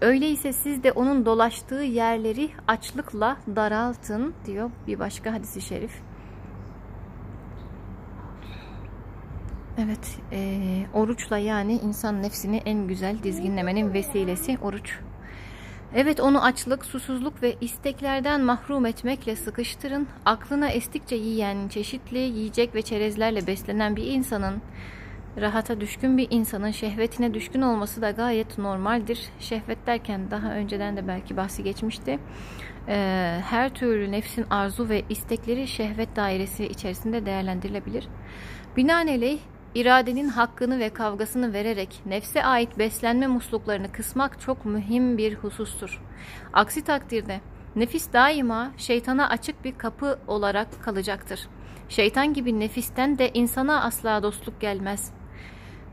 öyleyse siz de onun dolaştığı yerleri açlıkla daraltın diyor bir başka hadisi şerif. Evet, e, oruçla yani insan nefsini en güzel dizginlemenin vesilesi oruç. Evet onu açlık, susuzluk ve isteklerden mahrum etmekle sıkıştırın. Aklına estikçe yiyen, çeşitli yiyecek ve çerezlerle beslenen bir insanın rahata düşkün bir insanın şehvetine düşkün olması da gayet normaldir. Şehvet derken daha önceden de belki bahsi geçmişti. Ee, her türlü nefsin arzu ve istekleri şehvet dairesi içerisinde değerlendirilebilir. Binaenaleyh iradenin hakkını ve kavgasını vererek nefse ait beslenme musluklarını kısmak çok mühim bir husustur. Aksi takdirde nefis daima şeytana açık bir kapı olarak kalacaktır. Şeytan gibi nefisten de insana asla dostluk gelmez.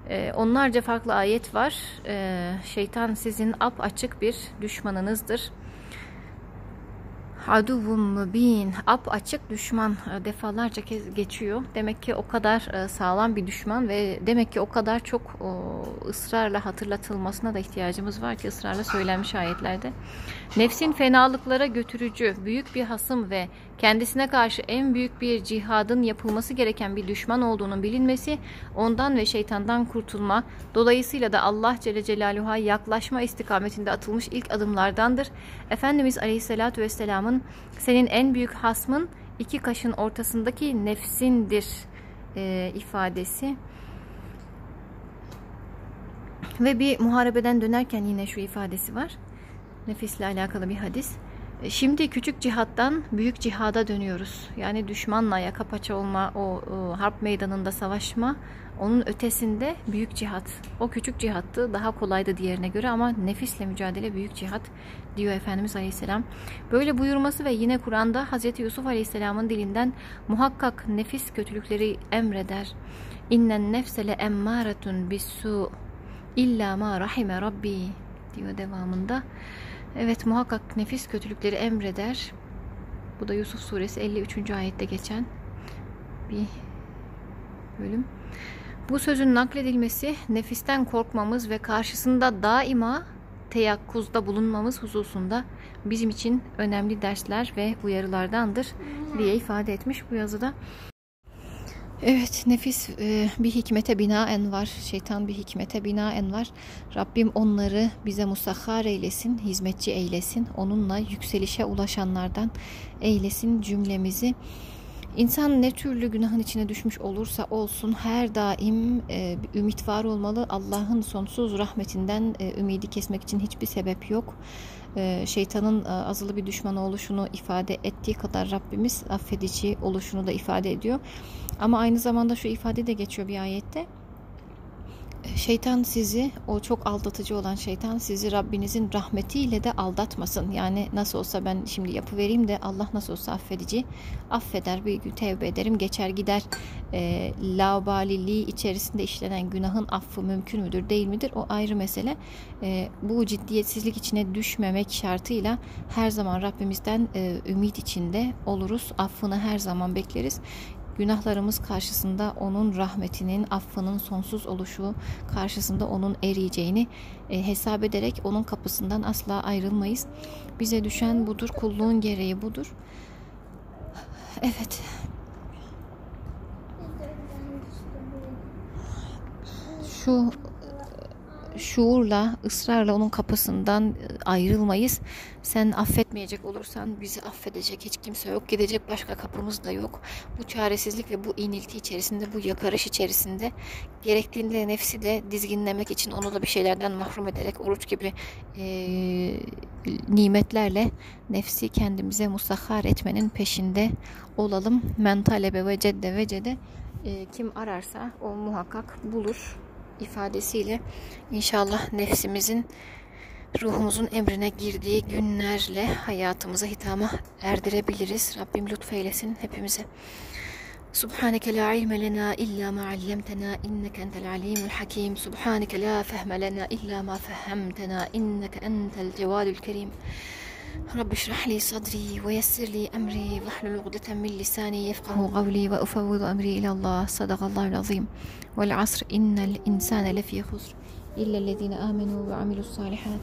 Ee, onlarca farklı ayet var. Ee, şeytan sizin ap açık bir düşmanınızdır. Aduvum mübin, ap açık düşman e, defalarca kez geçiyor. Demek ki o kadar e, sağlam bir düşman ve demek ki o kadar çok ısrarla hatırlatılmasına da ihtiyacımız var ki ısrarla söylenmiş ayetlerde. Nefsin fenalıklara götürücü, büyük bir hasım ve kendisine karşı en büyük bir cihadın yapılması gereken bir düşman olduğunun bilinmesi, ondan ve şeytandan kurtulma, dolayısıyla da Allah Celle Celaluhu'ya yaklaşma istikametinde atılmış ilk adımlardandır. Efendimiz Aleyhisselatü Vesselam'ın senin en büyük hasmın iki kaşın ortasındaki nefsindir e, ifadesi. Ve bir muharebeden dönerken yine şu ifadesi var. Nefisle alakalı bir hadis. E, şimdi küçük cihattan büyük cihada dönüyoruz. Yani düşmanla yaka paça olma, o, o harp meydanında savaşma, onun ötesinde büyük cihat. O küçük cihattı, daha kolaydı diğerine göre ama nefisle mücadele büyük cihat diyor Efendimiz Aleyhisselam. Böyle buyurması ve yine Kur'an'da Hz. Yusuf Aleyhisselam'ın dilinden muhakkak nefis kötülükleri emreder. İnnen nefsele emmâretun bissu illa ma rahime rabbi diyor devamında. Evet muhakkak nefis kötülükleri emreder. Bu da Yusuf suresi 53. ayette geçen bir bölüm. Bu sözün nakledilmesi nefisten korkmamız ve karşısında daima teyakkuzda bulunmamız hususunda bizim için önemli dersler ve uyarılardandır diye ifade etmiş bu yazıda. Evet nefis e, bir hikmete binaen var. Şeytan bir hikmete binaen var. Rabbim onları bize musahhar eylesin, hizmetçi eylesin. Onunla yükselişe ulaşanlardan eylesin cümlemizi. İnsan ne türlü günahın içine düşmüş olursa olsun her daim e, ümit var olmalı. Allah'ın sonsuz rahmetinden e, ümidi kesmek için hiçbir sebep yok. E, şeytanın e, azılı bir düşman oluşunu ifade ettiği kadar Rabbimiz affedici oluşunu da ifade ediyor. Ama aynı zamanda şu ifade de geçiyor bir ayette. Şeytan sizi, o çok aldatıcı olan şeytan sizi Rabbinizin rahmetiyle de aldatmasın. Yani nasıl olsa ben şimdi yapı vereyim de Allah nasıl olsa affedici, affeder bir gün tevbe ederim geçer gider. E, laubaliliği içerisinde işlenen günahın affı mümkün müdür değil midir o ayrı mesele. E, bu ciddiyetsizlik içine düşmemek şartıyla her zaman Rabbimizden e, ümit içinde oluruz. Affını her zaman bekleriz günahlarımız karşısında onun rahmetinin, affının sonsuz oluşu karşısında onun eriyeceğini e, hesap ederek onun kapısından asla ayrılmayız. Bize düşen budur, kulluğun gereği budur. Evet. Şu şuurla, ısrarla onun kapısından e, ayrılmayız. Sen affetmeyecek olursan bizi affedecek hiç kimse yok. Gidecek başka kapımız da yok. Bu çaresizlik ve bu inilti içerisinde, bu yakarış içerisinde gerektiğinde nefsi de dizginlemek için onu da bir şeylerden mahrum ederek oruç gibi e, nimetlerle nefsi kendimize musahhar etmenin peşinde olalım. Men talebe ve cedde ve cede e, kim ararsa o muhakkak bulur ifadesiyle inşallah nefsimizin ruhumuzun emrine girdiği günlerle hayatımıza hitama erdirebiliriz. Rabbim lütfeylesin hepimize. Subhaneke la ilme lena illa ma allamtena inneke entel alimul hakim. Subhaneke la fehme lena illa ma fehemtena inneke entel cevadül kerim. رب اشرح لي صدري ويسر لي أمري واحلل عقدة من لساني يفقه قولي وأفوض أمري إلى الله. صدق الله العظيم. والعصر إن الإنسان لفي خسر إلا الذين آمنوا وعملوا الصالحات.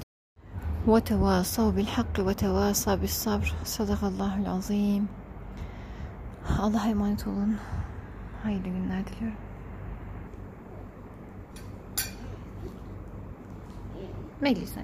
وتواصوا بالحق وتواصوا بالصبر. صدق الله العظيم. Allah'a emanet olun. Hayırlı günler diliyorum. Melisa